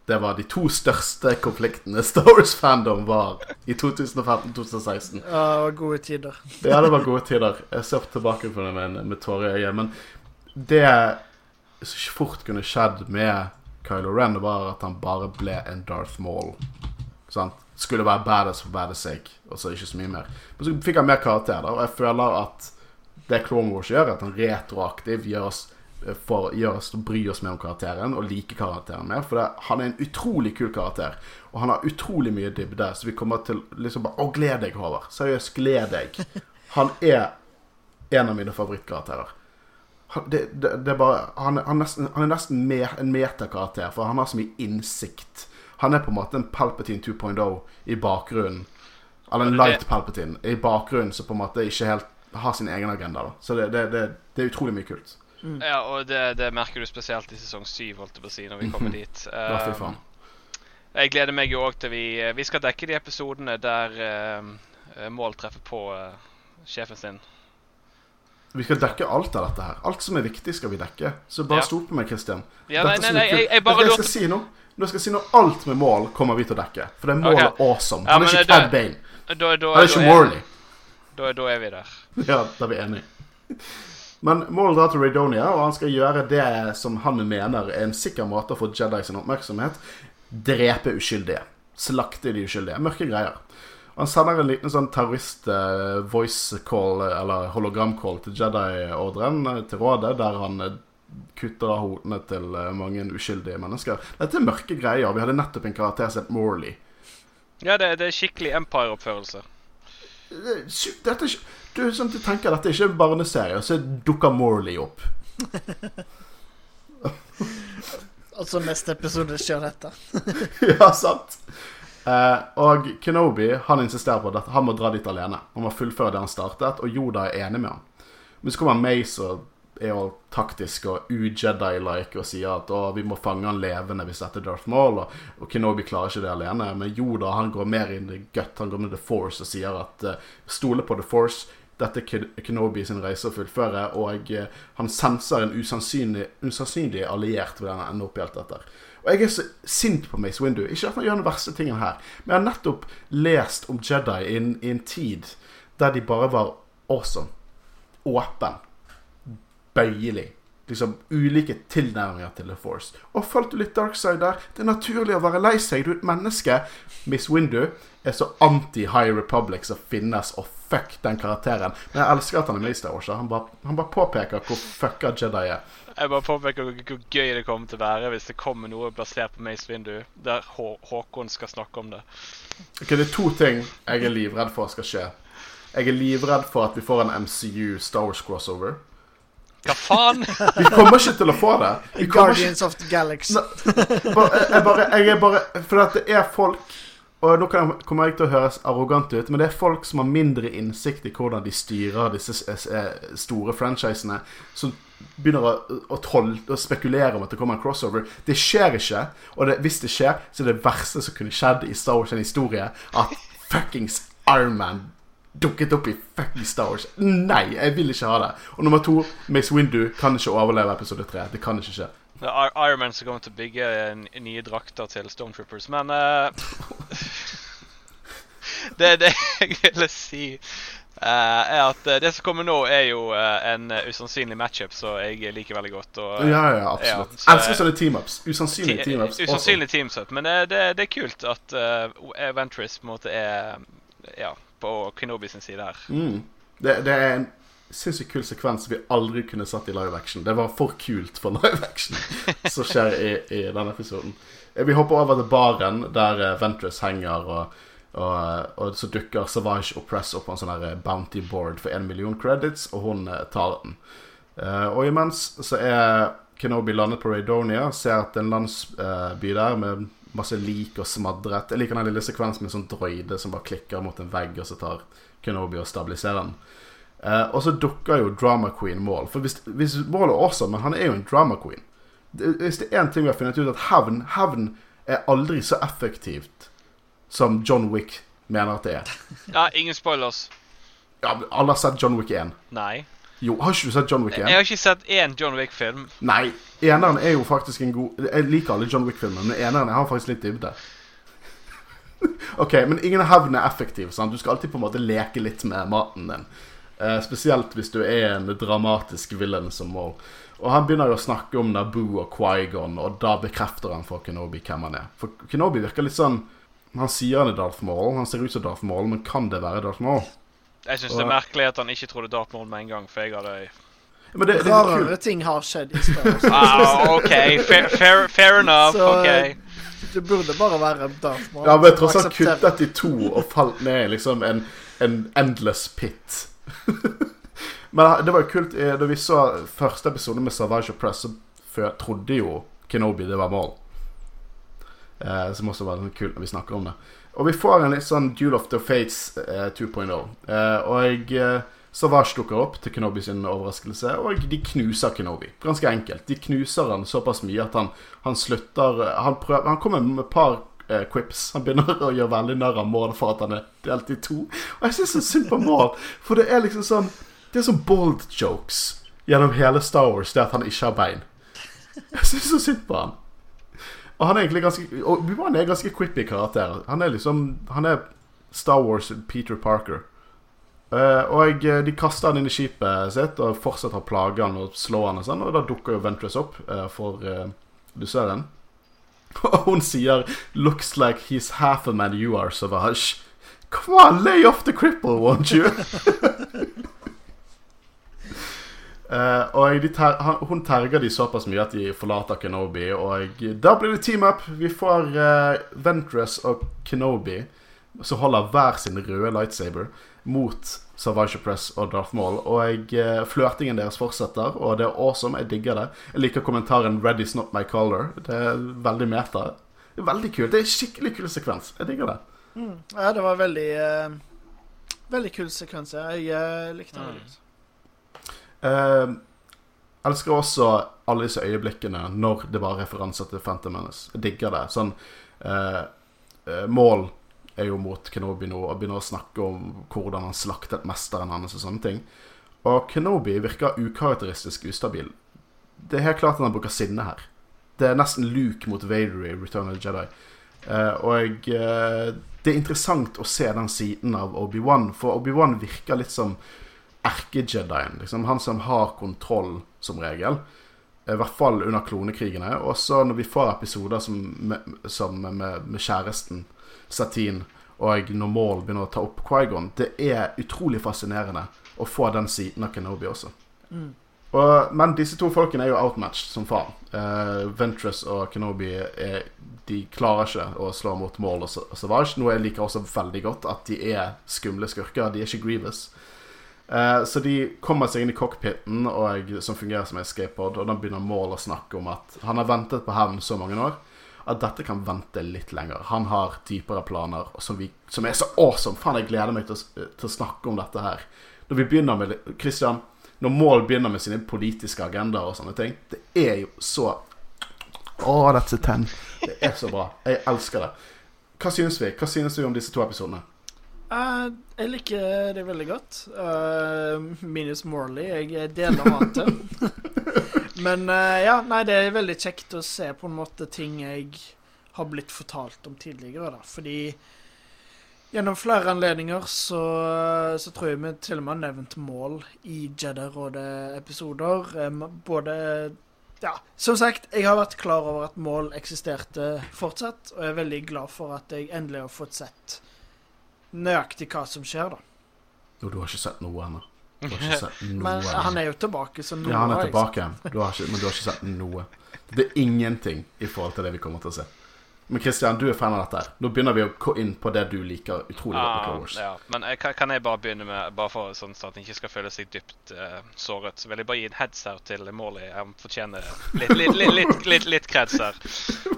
Det var de to største konfliktene Star Wars-fandom var i 2015-2016. Ja, det var gode tider. Ja, det var gode tider. Jeg ser tilbake på det med, med tårer i øyet. Men det som fort kunne skjedd med Kylo Ren, var at han bare ble en Darth Maul. Sant? Skulle være badass for badass sake, og så ikke så mye mer. Men så fikk han mer karakter, da, og jeg føler at det Clone Wars gjør, at han retroaktiv gjør oss for gjør oss bry oss mer om karakteren og like karakteren mer. For det, han er en utrolig kul karakter, og han har utrolig mye dybde. Så vi kommer til liksom bare Å, gled deg, Håvard. Seriøst, gled deg. Han er en av mine favorittkarakterer. Han, det, det, det er bare, han, han, nesten, han er nesten mer, en metakarakter, for han har så mye innsikt. Han er på en måte en Palpatine 2.0 i bakgrunnen. Eller en light Palpatine i bakgrunnen som på en måte ikke helt har sin egen agenda. da Så det, det, det, det er utrolig mye kult. Ja, og det, det merker du spesielt i sesong 7, holdt jeg på å si, når vi kommer dit. Um, faen. Jeg gleder meg jo òg til vi Vi skal dekke de episodene der uh, Mål treffer på uh, sjefen sin. Vi skal dekke alt av dette her. Alt som er viktig, skal vi dekke. Så bare Ja. stol på meg, Christian. Ja, nei, nei, nei, jeg, jeg bare lurte skal si nå? Skal jeg si noe alt med mål kommer vi til å dekke. For det er målet okay. awesome. Ja, Han er ikke Cad Bane. Da, da, da, Han er ikke Morley. da, da er vi der. Ja, da er vi enige. Men målet drar til Radonia, og han skal gjøre det som han mener er en sikker måte å få Jedi sin oppmerksomhet. Drepe uskyldige. Slakte de uskyldige. Mørke greier. Og Han sender en liten sånn terrorist-voice call, eller hologram-call, til Jedi-ordren, eh, til rådet, der han eh, kutter av hodene til eh, mange uskyldige mennesker. Dette er mørke greier. Vi hadde nettopp en karakter som het Morley. Ja, det, det er skikkelig Empire-oppførelse. Dette er ikke Du, sånn, du tenker dette er ikke en barneserie, så dukker Morley opp. Altså, neste episode skjer dette. ja, sant. Eh, og Kenobi han insisterer på at han må dra dit alene. Han må fullføre det han startet, og Yoda er enig med ham. Men så kommer Mace og er jo taktisk og u-Jedi-like og sier at å, vi må fange han levende hvis dette er Darth Maul, og, og Kenobi klarer ikke det alene. Men Yoda han går mer inn i gut, han går med The Force og sier at uh, stole på The Force. Dette er Kenobi sin reise å fullføre, og uh, han senser en usannsynlig, usannsynlig alliert ved denne ender opp i alt. Og jeg er så sint på Mace Windu. Ikke at han gjør den verste tingen her, men jeg har nettopp lest om Jedi i en, i en tid der de bare var awesome. Åpen. Bøyelig. Liksom ulike tilnærminger til The Force. Og følte du litt dark side der? Det er naturlig å være lei seg. Du er et menneske. Miss Windu er så anti-High Republic som finnes, og fuck den karakteren. Men jeg elsker at han er med i Star Wars. Han bare, han bare påpeker hvor fucka Jedi er. Jeg bare påpeker hvor, gøy det kommer til å være hvis det kommer noe basert på Mace Windu, der Hå Håkon skal snakke om det. Ok, Det er to ting jeg er livredd for skal skje. Jeg er livredd for at vi får en MCU Star Wars crossover. Hva faen? Vi kommer ikke til å få det. Vi kommer ikke Guardians of the Galaxy. jeg, bare, jeg er bare For at det er folk Og nå kan jeg, kommer jeg til å høres arrogant ut, men det er folk som har mindre innsikt i hvordan de styrer disse eh, store franchisene, som begynner å, å, troll, å spekulere om at det kommer en crossover. Det skjer ikke. Og det, hvis det skjer, så er det verste som kunne skjedd i Star Wars' en historie, at fuckings Iron Man dukket opp i fucking Star Wars. Nei, jeg vil ikke ha det. Og nummer to, Mace Windu kan ikke overleve episode tre. Det kan ikke skje. Det er Iron Man som kommer til å bygge nye drakter til Stormtroopers, men uh, Det det jeg ville si, Uh, er at eh, det som kommer nå, er jo eh, en eh, usannsynlig matchup som jeg liker veldig godt. Og, Ja, ja, absolutt. Ja, så- Elsker sånne team-ups. Usannsynlige team-ups. Usannsynlig teamsup. Men det, det, det er kult at uh, Ventress på en måte er ja, på Kenobi sin side her. Mm. Det, det er en sinnssykt kul sekvens vi aldri kunne satt i live action. Det var for kult for live action som skjer i, i denne episoden. Eh, Vi hopper over til baren der eh, Ventress henger, og, og, eh, og så dukker Savage og Press opp på en sånn bounty board for en million credits, og hun tar den. Og imens så er Kenobi landet på Raidonia, ser at en landsby der med masse lik og smadret. Jeg liker den lille sekvensen med en sånn droide som bare klikker mot en vegg, og så tar Kenobi og stabiliserer den. Uh, og så dukker jo Drama Queen Maul. For hvis, hvis Maul er awesome, men han er jo en drama queen Hvis det er én ting vi har funnet ut, at hevn, hevn er aldri så effektivt som John Wick mener at det er. Ja, ingen spoilers. Ja, alle har sett John Wick 1. Nei. Jo, har ikke du sett John Wick 1? Jeg har ikke sett én John Wick-film. Nei. Eneren er jo faktisk en god Jeg liker alle John Wick-filmer, men eneren har faktisk litt dybde. ok, men ingen hevn er effektiv. Sant? Du skal alltid på en måte leke litt med maten din. Eh, spesielt hvis du er en dramatisk villain som Maul. Og han begynner jo å snakke om Naboo og Quaigon, og da bekrefter han for Kenobi hvem han er. For Kenobi virker litt sånn Han sier han er Darth Maul, han ser ut som Darth Maul, men kan det være Darth Maul? Jeg syns det er merkelig at han ikke trodde Darth Maul med en gang, for jeg hadde Men det, det er. Rarere ting har skjedd i Star Wars. ah, OK, fair, fair, fair enough. Så- OK. Det burde bare være Darth Maul. Ja, men tross alt kuttet i to og falt ned i liksom en, en endless pit. men det var jo kult eh, Da vi så første episode med Savage og Press, så trodde jo Kenobi det var mål. Eh, som også var kult når vi snakker om det. Og vi får en litt sånn Duel of the Fates eh, 2.0. Eh, og eh, Savage dukker opp til Kenobi sin overraskelse, og de knuser Kenobi. Ganske enkelt. De knuser han såpass mye at han, han slutter Han, prøver, han kommer med et par eh, quips. Han begynner å gjøre veldig narr av Maud for at han er delt i to. Og jeg syns så synd på Maud, for det er liksom sånn Det er sånn bold jokes gjennom hele Star Wars, det at han ikke har bein. Jeg syns så synd på han. Og han er egentlig ganske Og Obi-Wan er ganske quippy karakter. Han er liksom Han er Star Wars Peter Parker. Uh, og jeg, de kaster han inn i skipet sitt og fortsetter å plage han og slå han og sånn, og da dukker jo Ventress opp uh, for uh, dusøren. Og hun sier 'Looks like he's half a man you are, Savage'. Come on, lay off the cripple, won't you? Eh, og de ter han, hun terger de såpass mye at de forlater Kenobi, og da blir det team up. Vi får uh, Ventress og Kenobi som holder hver sin røde lightsaber mot Savage Press og Darth Maul. Og uh, flørtingen deres fortsetter, og det er awesome. Jeg digger det. Jeg liker kommentaren 'Ready's not my color'. Det er veldig meta. Det er veldig kult. Det er en skikkelig kul sekvens. Jeg digger det. Mm. Ja, det var veldig uh, Veldig kul sekvens. Jeg likte den. Mm. veldig godt. Eh, elsker også alle disse øyeblikkene når det var referanser til Phantom Menace. Jeg digger det. Sånn eh, Mål er jo mot Kenobi nå og begynner å snakke om hvordan han slaktet mesteren hans og sånne ting. Og Kenobi virker ukarakteristisk ustabil. Det er helt klart at han bruker sinne her. Det er nesten Luke mot Vader i Return of the Jedi. Uh, og uh, det er interessant å se den siden av Obi-Wan, for Obi-Wan virker litt som erkejedien. Liksom, han som har kontroll, som regel. I hvert fall under klonekrigene. Og så når vi får episoder som med, som med, med kjæresten Satine, og når Maul begynner å ta opp Quaigon, det er utrolig fascinerende å få den siden av Kenobi også. Mm. Og, men disse to folkene er jo outmatched som faen. Uh, Ventress og Kenobi er, de klarer ikke å slå mot Maul og Sa- Savage. Noe jeg liker også veldig godt, at de er skumle skurker. De er ikke Grievous. Eh, så de kommer seg inn i cockpiten, og, som fungerer som en skateboard, og da begynner Maul å snakke om at han har ventet på hevn så mange år at dette kan vente litt lenger. Han har dypere planer som, vi, som er så awesome. Faen, jeg gleder meg til, å- til å snakke om dette her. Når vi begynner med Christian, når Maul begynner med sine politiske agendaer og sånne ting, det er jo så Å, that's a ten. Det er så bra. Jeg elsker det. Hva synes vi? Hva synes vi om disse to episodene? Eh, jeg liker det veldig godt. Uh, minus Morley. Jeg deler hatet. Men uh, ja, nei, det er veldig kjekt å se på en måte ting jeg har blitt fortalt om tidligere, da. Fordi gjennom flere anledninger så, så tror jeg vi til og med har nevnt mål i Jedi-rådet-episoder. Både ja, som sagt, jeg har vært klar over at mål eksisterte fortsatt, og jeg er veldig glad for at jeg endelig har fått sett nøyaktig hva som skjer, da. Jo, du har ikke sett noe ennå. Men han er jo tilbake, så noe Ja, han er tilbake. Du har ikke, men du har ikke sett noe. Det er ingenting i forhold til det vi kommer til å se. Men Christian, du er fan av dette. her Nå begynner vi å gå inn på det du liker utrolig godt med Clone Wars. Ah, ja. Men eh, kan, kan jeg bare begynne med Bare for sånn at han ikke skal føle seg dypt uh, såret, så vil jeg bare gi en heads her til Morley. Han fortjener litt, litt, litt, litt, litt, litt kreds her.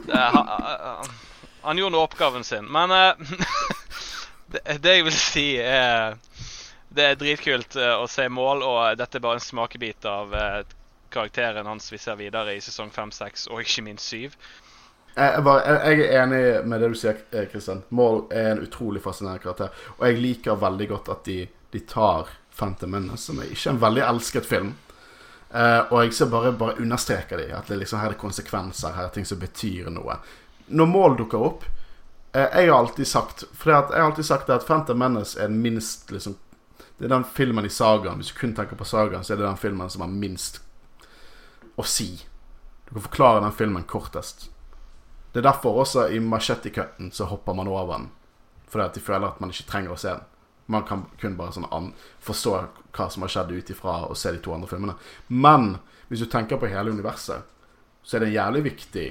Uh, han, uh, han gjorde nå oppgaven sin. Men eh, det, det jeg vil si, er Det er dritkult eh, å se mål, og dette er bare en smakebit av eh, karakteren hans vi ser videre i sesong 5, 6 og ikke minst 7. Jeg, bare, jeg, er enig med det du sier, Kristian. Maul er en utrolig fascinerende karakter. Og jeg liker veldig godt at de, de tar Phantom Menace, som er ikke en veldig elsket film. Uh, og jeg ser bare, bare understreker de, at det liksom her er konsekvenser, her er ting som betyr noe. Når mål dukker opp eh, Jeg har alltid sagt For jeg har alltid sagt at Phantom Menace er den minst liksom Det er den filmen i sagaen. Hvis du kun tenker på sagaen, så er det den filmen som har minst å si. Du kan forklare den filmen kortest. Det er derfor også i machete-cutten så hopper man over den. Fordi at de føler at man ikke trenger å se den. Man kan kun bare sånn forstå hva som har skjedd ut ifra å se de to andre filmene. Men hvis du tenker på hele universet, så er det jævlig viktig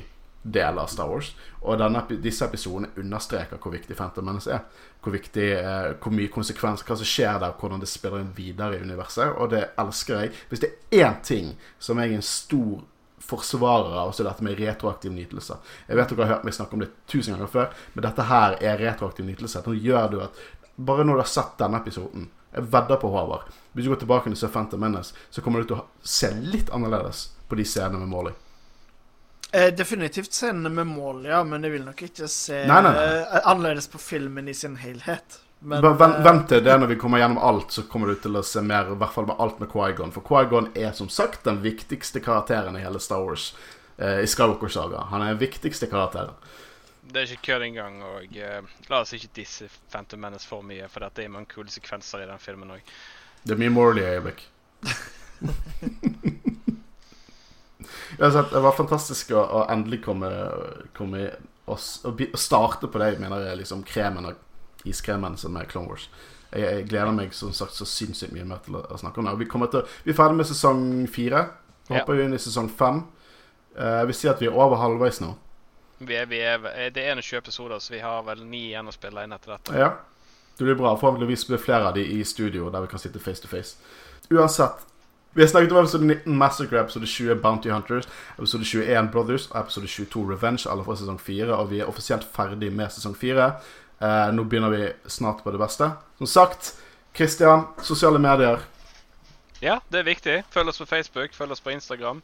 del av Star Wars. Og denne, disse episodene understreker hvor viktig Phantom Menace er. Hvor viktig, eh, hvor mye konsekvens, hva som skjer der, hvordan det spiller inn videre i universet. Og det elsker jeg. Hvis det er én ting som jeg er en stor forsvarer av, så er dette med retroaktiv nytelse. Jeg vet dere har hørt meg snakke om det tusen ganger før, men dette her er retroaktiv nytelse. Nå gjør du at Bare når du har sett denne episoden Jeg vedder på Håvard. Hvis du går tilbake og ser Phantom Menace, så kommer du til å se litt annerledes på de scenene med Molly. Eh, definitivt scenene med mål, ja, men jeg vil nok ikke se Nei, nei, nei. eh, annerledes på filmen i sin helhet. Men, Bare vent, eh, vent til det når vi kommer gjennom alt, så kommer du til å se mer, i hvert fall med alt med Quaigon. For Quaigon er som sagt den viktigste karakteren i hele Star Wars. Eh, I Skywalker-saga. Han er den viktigste karakteren. Det er ikke kødd engang. Og eh, la oss ikke disse Phantom Menace for mye, for dette er mange kule sekvenser i den filmen òg. Det er mye Morley-øyeblikk. Uansett, det var fantastisk å, å endelig komme, komme og, og, starte på det jeg mener er liksom kremen og iskremen som er Clone Wars. Jeg, jeg gleder meg som sagt så sinnssykt mye mer til å, å snakke om det. Og vi, til, vi er ferdig med sesong fire. Vi Ja. jo inn i sesong fem. Uh, vi sier at vi er over halvveis nå. Vi er, vi er, eh, det er 21 episoder, så vi har vel ni igjen å spille inn etter dette. Ja. Det blir bra. Forhåpentligvis blir flere av de i studio, der vi kan sitte face to face. Uansett. Vi har snakket om episode 19 Massacre, episode 20 Bounty Hunters, episode 21 Brothers og episode 22 Revenge, alle fra sesong 4. Og vi er offisielt ferdig med sesong 4. Eh, nå begynner vi snart på det beste. Som sagt, Christian, sosiale medier. Ja, det er viktig. Følg oss på Facebook, følg oss på Instagram.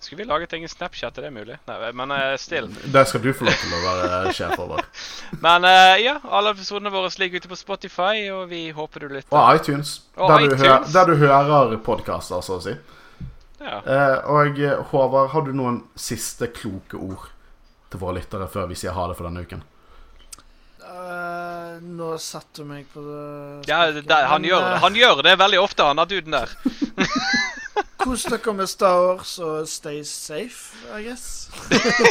Skulle vi laget egen Snapchat, er det mulig? Nei, men uh, still. Der skal du få lov til å være sjef over. Men uh, ja, alle episodene våre ligger ute på Spotify, og vi håper du lytter. Og iTunes. Og der, Du hø der du hører podkaster, så å si. Ja. Uh, og eh, Håvard, har du noen siste kloke ord til våre lyttere før vi sier ha det for denne uken? Uh, nå satte du meg på det ja det, det, han gjør det. eh, Han gjør det veldig ofte, han der duden der. Kos dere med Star Wars og stay safe, I guess.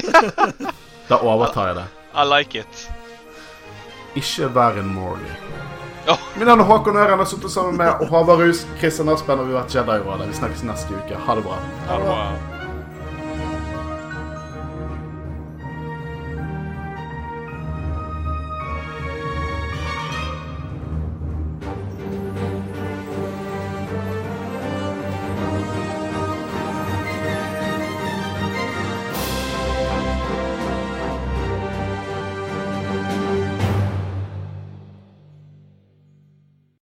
Da overtar jeg det. I like it. Ikke vær en Morley. Oh. Min navn er Håkon Øren har sittet sammen med Håvard Rus, Kristian Aspen og vi har vært Jedi-rådet. Vi snakkes neste uke. Ha det bra. Ha det bra.